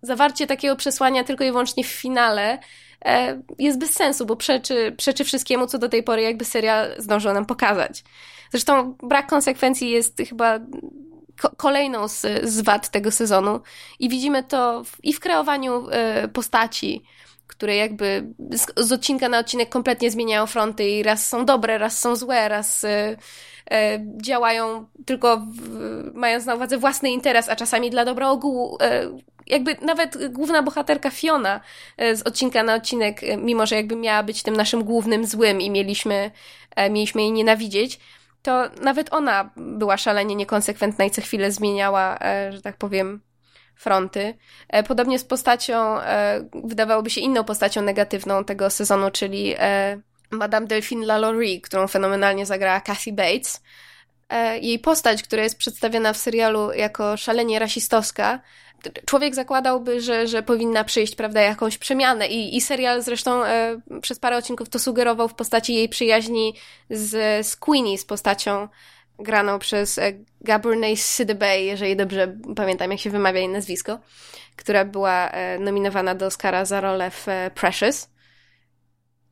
zawarcie takiego przesłania tylko i wyłącznie w finale e, jest bez sensu, bo przeczy, przeczy wszystkiemu, co do tej pory jakby serial zdążył nam pokazać. Zresztą brak konsekwencji jest chyba kolejną z, z wad tego sezonu i widzimy to w, i w kreowaniu e, postaci, które jakby z, z, odcinka na odcinek kompletnie zmieniają fronty i raz są dobre, raz są złe, raz e, e działają tylko w, mając na uwadze własny interes, a czasami dla dobra ogółu. E, jakby nawet główna bohaterka Fiona z odcinka na odcinek, mimo że jakby miała być tym naszym głównym złym i mieliśmy, mieliśmy jej nienawidzieć, to nawet ona była szalenie niekonsekwentna i co chwilę zmieniała, że tak powiem, fronty. Podobnie z postacią, wydawałoby się inną postacią negatywną tego sezonu, czyli Madame Delphine LaLaurie, którą fenomenalnie zagrała Kathy Bates. Jej postać, która jest przedstawiona w serialu jako szalenie rasistowska, człowiek zakładałby, że, że powinna przyjść, prawda, jakąś przemianę i, i serial zresztą e, przez parę odcinków to sugerował w postaci jej przyjaźni z, z Queenie, z postacią graną przez Gaburnay Sidibe, jeżeli dobrze pamiętam, jak się wymawia jej nazwisko, która była nominowana do Oscara za rolę w Precious.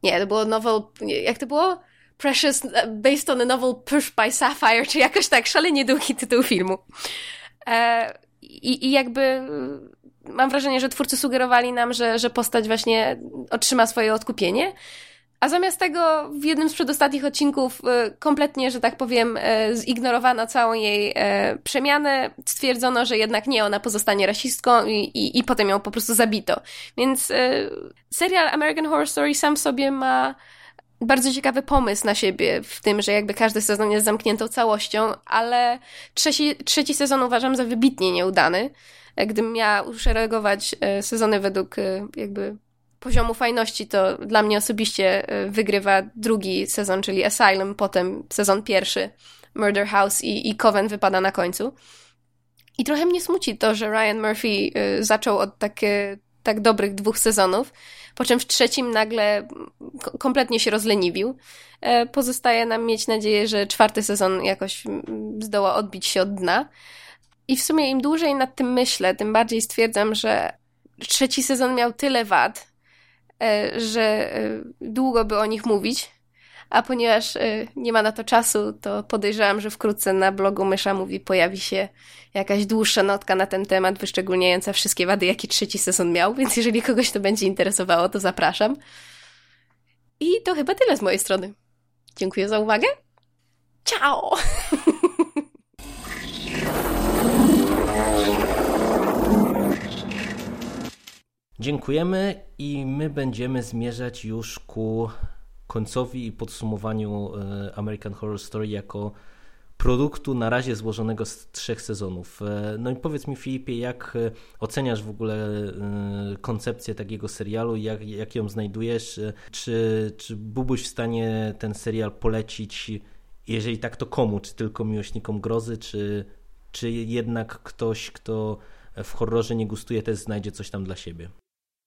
Nie, to było novel, jak to było? Precious, based on a novel Pushed by Sapphire, czy jakoś tak, szalenie długi tytuł filmu. I, i jakby mam wrażenie, że twórcy sugerowali nam, że, że postać właśnie otrzyma swoje odkupienie. A zamiast tego w jednym z przedostatnich odcinków y, kompletnie, że tak powiem, y, zignorowano całą jej y, przemianę. Stwierdzono, że jednak nie, ona pozostanie rasistką i, i, i potem ją po prostu zabito. Więc serial American Horror Story sam sobie ma bardzo ciekawy pomysł na siebie w tym, że jakby każdy sezon jest zamkniętą całością, ale trzeci, trzeci sezon uważam za wybitnie nieudany. Gdybym miała uszeregować sezony według jakby poziomu fajności to dla mnie osobiście e, wygrywa drugi sezon, czyli Asylum, potem sezon pierwszy, Murder House i, i Coven wypada na końcu. I trochę mnie smuci to, że Ryan Murphy e, zaczął od takie, tak dobrych dwóch sezonów, po czym w trzecim nagle kompletnie się rozleniwił. E, pozostaje nam mieć nadzieję, że czwarty sezon jakoś zdoła odbić się od dna. I w sumie im dłużej nad tym myślę, tym bardziej stwierdzam, że trzeci sezon miał tyle wad, że e, długo by o nich mówić, a ponieważ e, nie ma na to czasu, to podejrzewam, że wkrótce na blogu Mysza Mówi pojawi się jakaś dłuższa notka na ten temat, wyszczególniająca wszystkie wady, jakie trzeci sezon miał, więc jeżeli kogoś to będzie interesowało, to zapraszam. I to chyba tyle z mojej strony. Dziękuję za uwagę. Ciao! <laughs> Dziękujemy i my będziemy zmierzać już ku końcowi i podsumowaniu e, American Horror Story jako produktu na razie złożonego z trzech sezonów. E, no i powiedz mi Filipie, jak e, oceniasz w ogóle koncepcję takiego serialu, jak, jak ją znajdujesz? Czy, czy byłbyś w stanie ten serial polecić, jeżeli tak to komu? Czy tylko miłośnikom grozy, czy, czy jednak ktoś, kto w horrorze nie gustuje, też znajdzie coś tam dla siebie?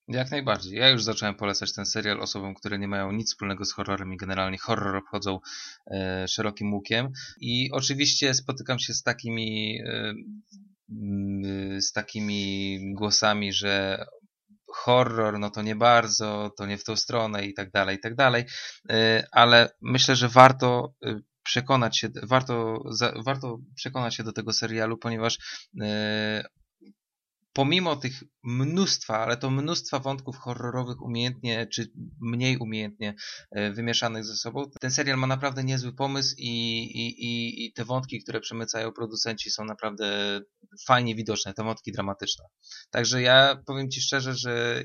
Jak najbardziej. Ja już zacząłem polecać ten serial osobom, które nie mają nic wspólnego z horrorem i generalnie horror obchodzą e, szerokim łukiem. I oczywiście spotykam się z takimi e, z takimi głosami, że horror, no to nie bardzo, to nie w tą stronę i tak dalej, i tak dalej. E, ale myślę, że warto e, przekonać się, warto, za, warto przekonać się do tego serialu, ponieważ e, pomimo tych mnóstwa, ale to mnóstwa wątków horrorowych umiejętnie czy mniej umiejętnie e, wymieszanych ze sobą, ten serial ma naprawdę niezły pomysł i, i, i, te wątki, które przemycają producenci są naprawdę fajnie widoczne, te wątki dramatyczne. Także ja powiem Ci szczerze, że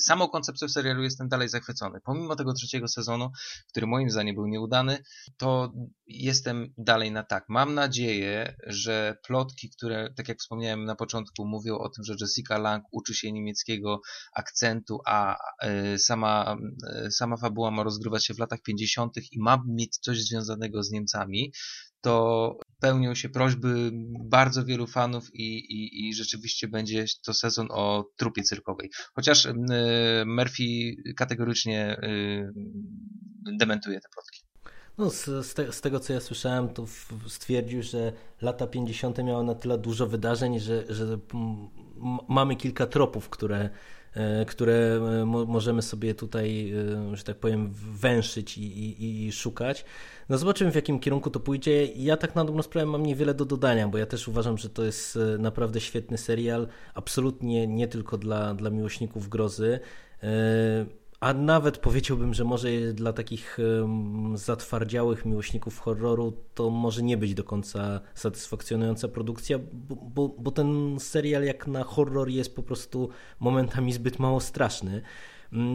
samą koncepcją serialu jestem dalej zachwycony. Pomimo tego trzeciego sezonu, który moim zdaniem był nieudany, to jestem dalej na tak. Mam nadzieję, że plotki, które, tak jak wspomniałem na początku, mówią o tym, że Jessica Lang uczy się niemieckiego akcentu, a e, sama, e, sama fabuła ma rozgrywać się w latach 50. i ma mieć coś związanego z Niemcami, to pełnią się prośby bardzo wielu fanów i, i, i rzeczywiście będzie to sezon o trupie cyrkowej. Chociaż y, Murphy kategorycznie dementuje te plotki. No, z, z, te, z, tego co ja słyszałem, to stwierdził, że lata 50. miały na tyle dużo wydarzeń, że, że mamy kilka tropów, które, e, które e, możemy sobie tutaj, e, że tak powiem, węszyć i, i, i, szukać. No zobaczymy w jakim kierunku to pójdzie. Ja tak na dobrą sprawę mam niewiele do dodania, bo ja też uważam, że to jest naprawdę świetny serial, absolutnie nie tylko dla, dla miłośników grozy. A nawet powiedziałbym, że może dla takich zatwardziałych miłośników horroru to może nie być do końca satysfakcjonująca produkcja, bo, bo, bo ten serial jak na horror jest po prostu momentami zbyt mało straszny.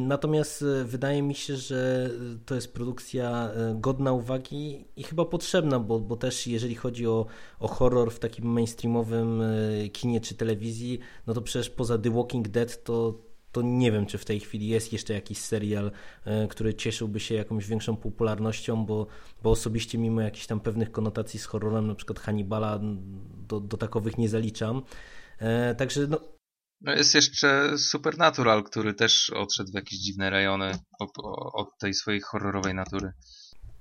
Natomiast e, wydaje mi się, że to jest produkcja e, godna uwagi i chyba potrzebna, bo, bo też jeżeli chodzi o, o horror w takim mainstreamowym e, kinie czy telewizji, no to przecież poza The Walking Dead to to nie wiem, czy w tej chwili jest jeszcze jakiś serial, e, który cieszyłby się jakąś większą popularnością, bo, bo osobiście mimo jakichś tam pewnych konotacji z horrorem, na przykład Hannibala, do, do takowych nie zaliczam. E, także no, no jest jeszcze Supernatural, który też odszedł w jakieś dziwne rejony od, od tej swojej horrorowej natury.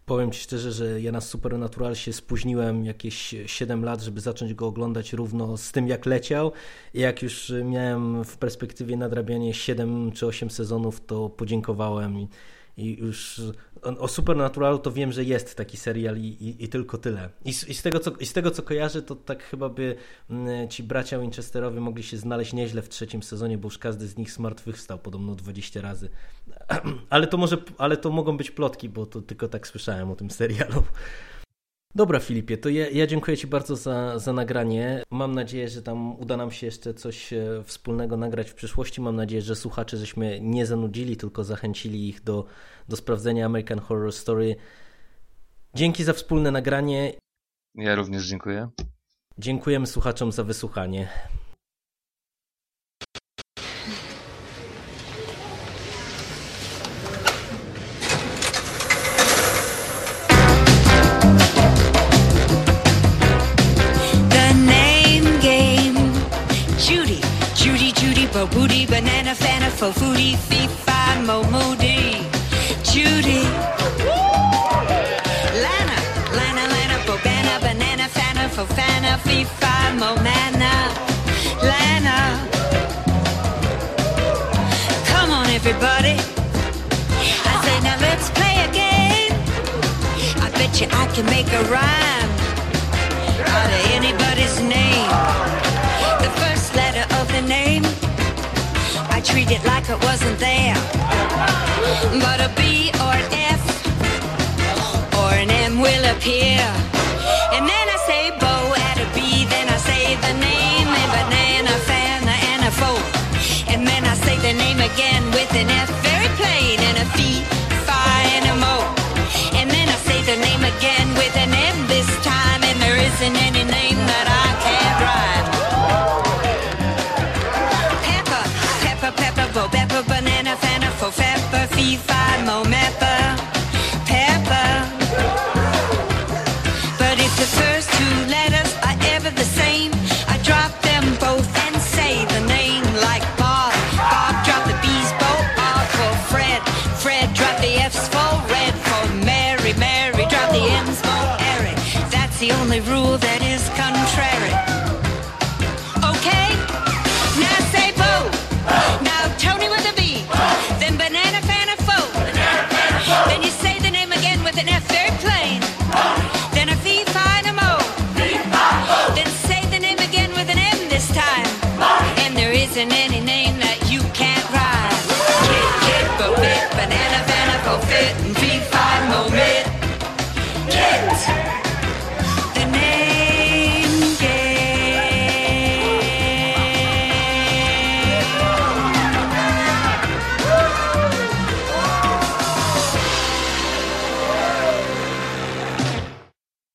Powiem Ci szczerze, że ja na Supernatural się spóźniłem jakieś 7 lat, żeby zacząć go oglądać równo z tym, jak leciał. Jak już miałem w perspektywie nadrabianie 7 czy 8 sezonów, to podziękowałem i już o Supernatural to wiem, że jest taki serial i, i, i tylko tyle. I z, I, z tego, co, I z tego, co kojarzę, to tak chyba by mm, ci bracia Winchesterowie mogli się znaleźć nieźle w trzecim sezonie, bo już każdy z nich z martwych wstał podobno 20 razy. <clears throat> Ale to może, ale to mogą być plotki, bo to tylko tak słyszałem o tym serialu. Dobra, Filipie, to ja, ja, dziękuję Ci bardzo za, za nagranie. Mam nadzieję, że tam uda nam się jeszcze coś e, wspólnego nagrać w przyszłości. Mam nadzieję, że słuchacze żeśmy nie zanudzili, tylko zachęcili ich do, do sprawdzenia American Horror Story. Dzięki za wspólne nagranie. Ja również dziękuję. Dziękujemy słuchaczom za wysłuchanie. For foodie, fee, fi, mo, moody, Judy. Lana, Lana, Lana, for bana, banana, fana, for fana, fee, fi, mo, mana, Lana. Come on, everybody. I say, now let's play a game. I bet you I can make a rhyme out treat it like it wasn't there. But a B or an F or an M will appear. And then I say bow at a B, then I say the name, and banana, fan, and a four. And then I say the name again with an F,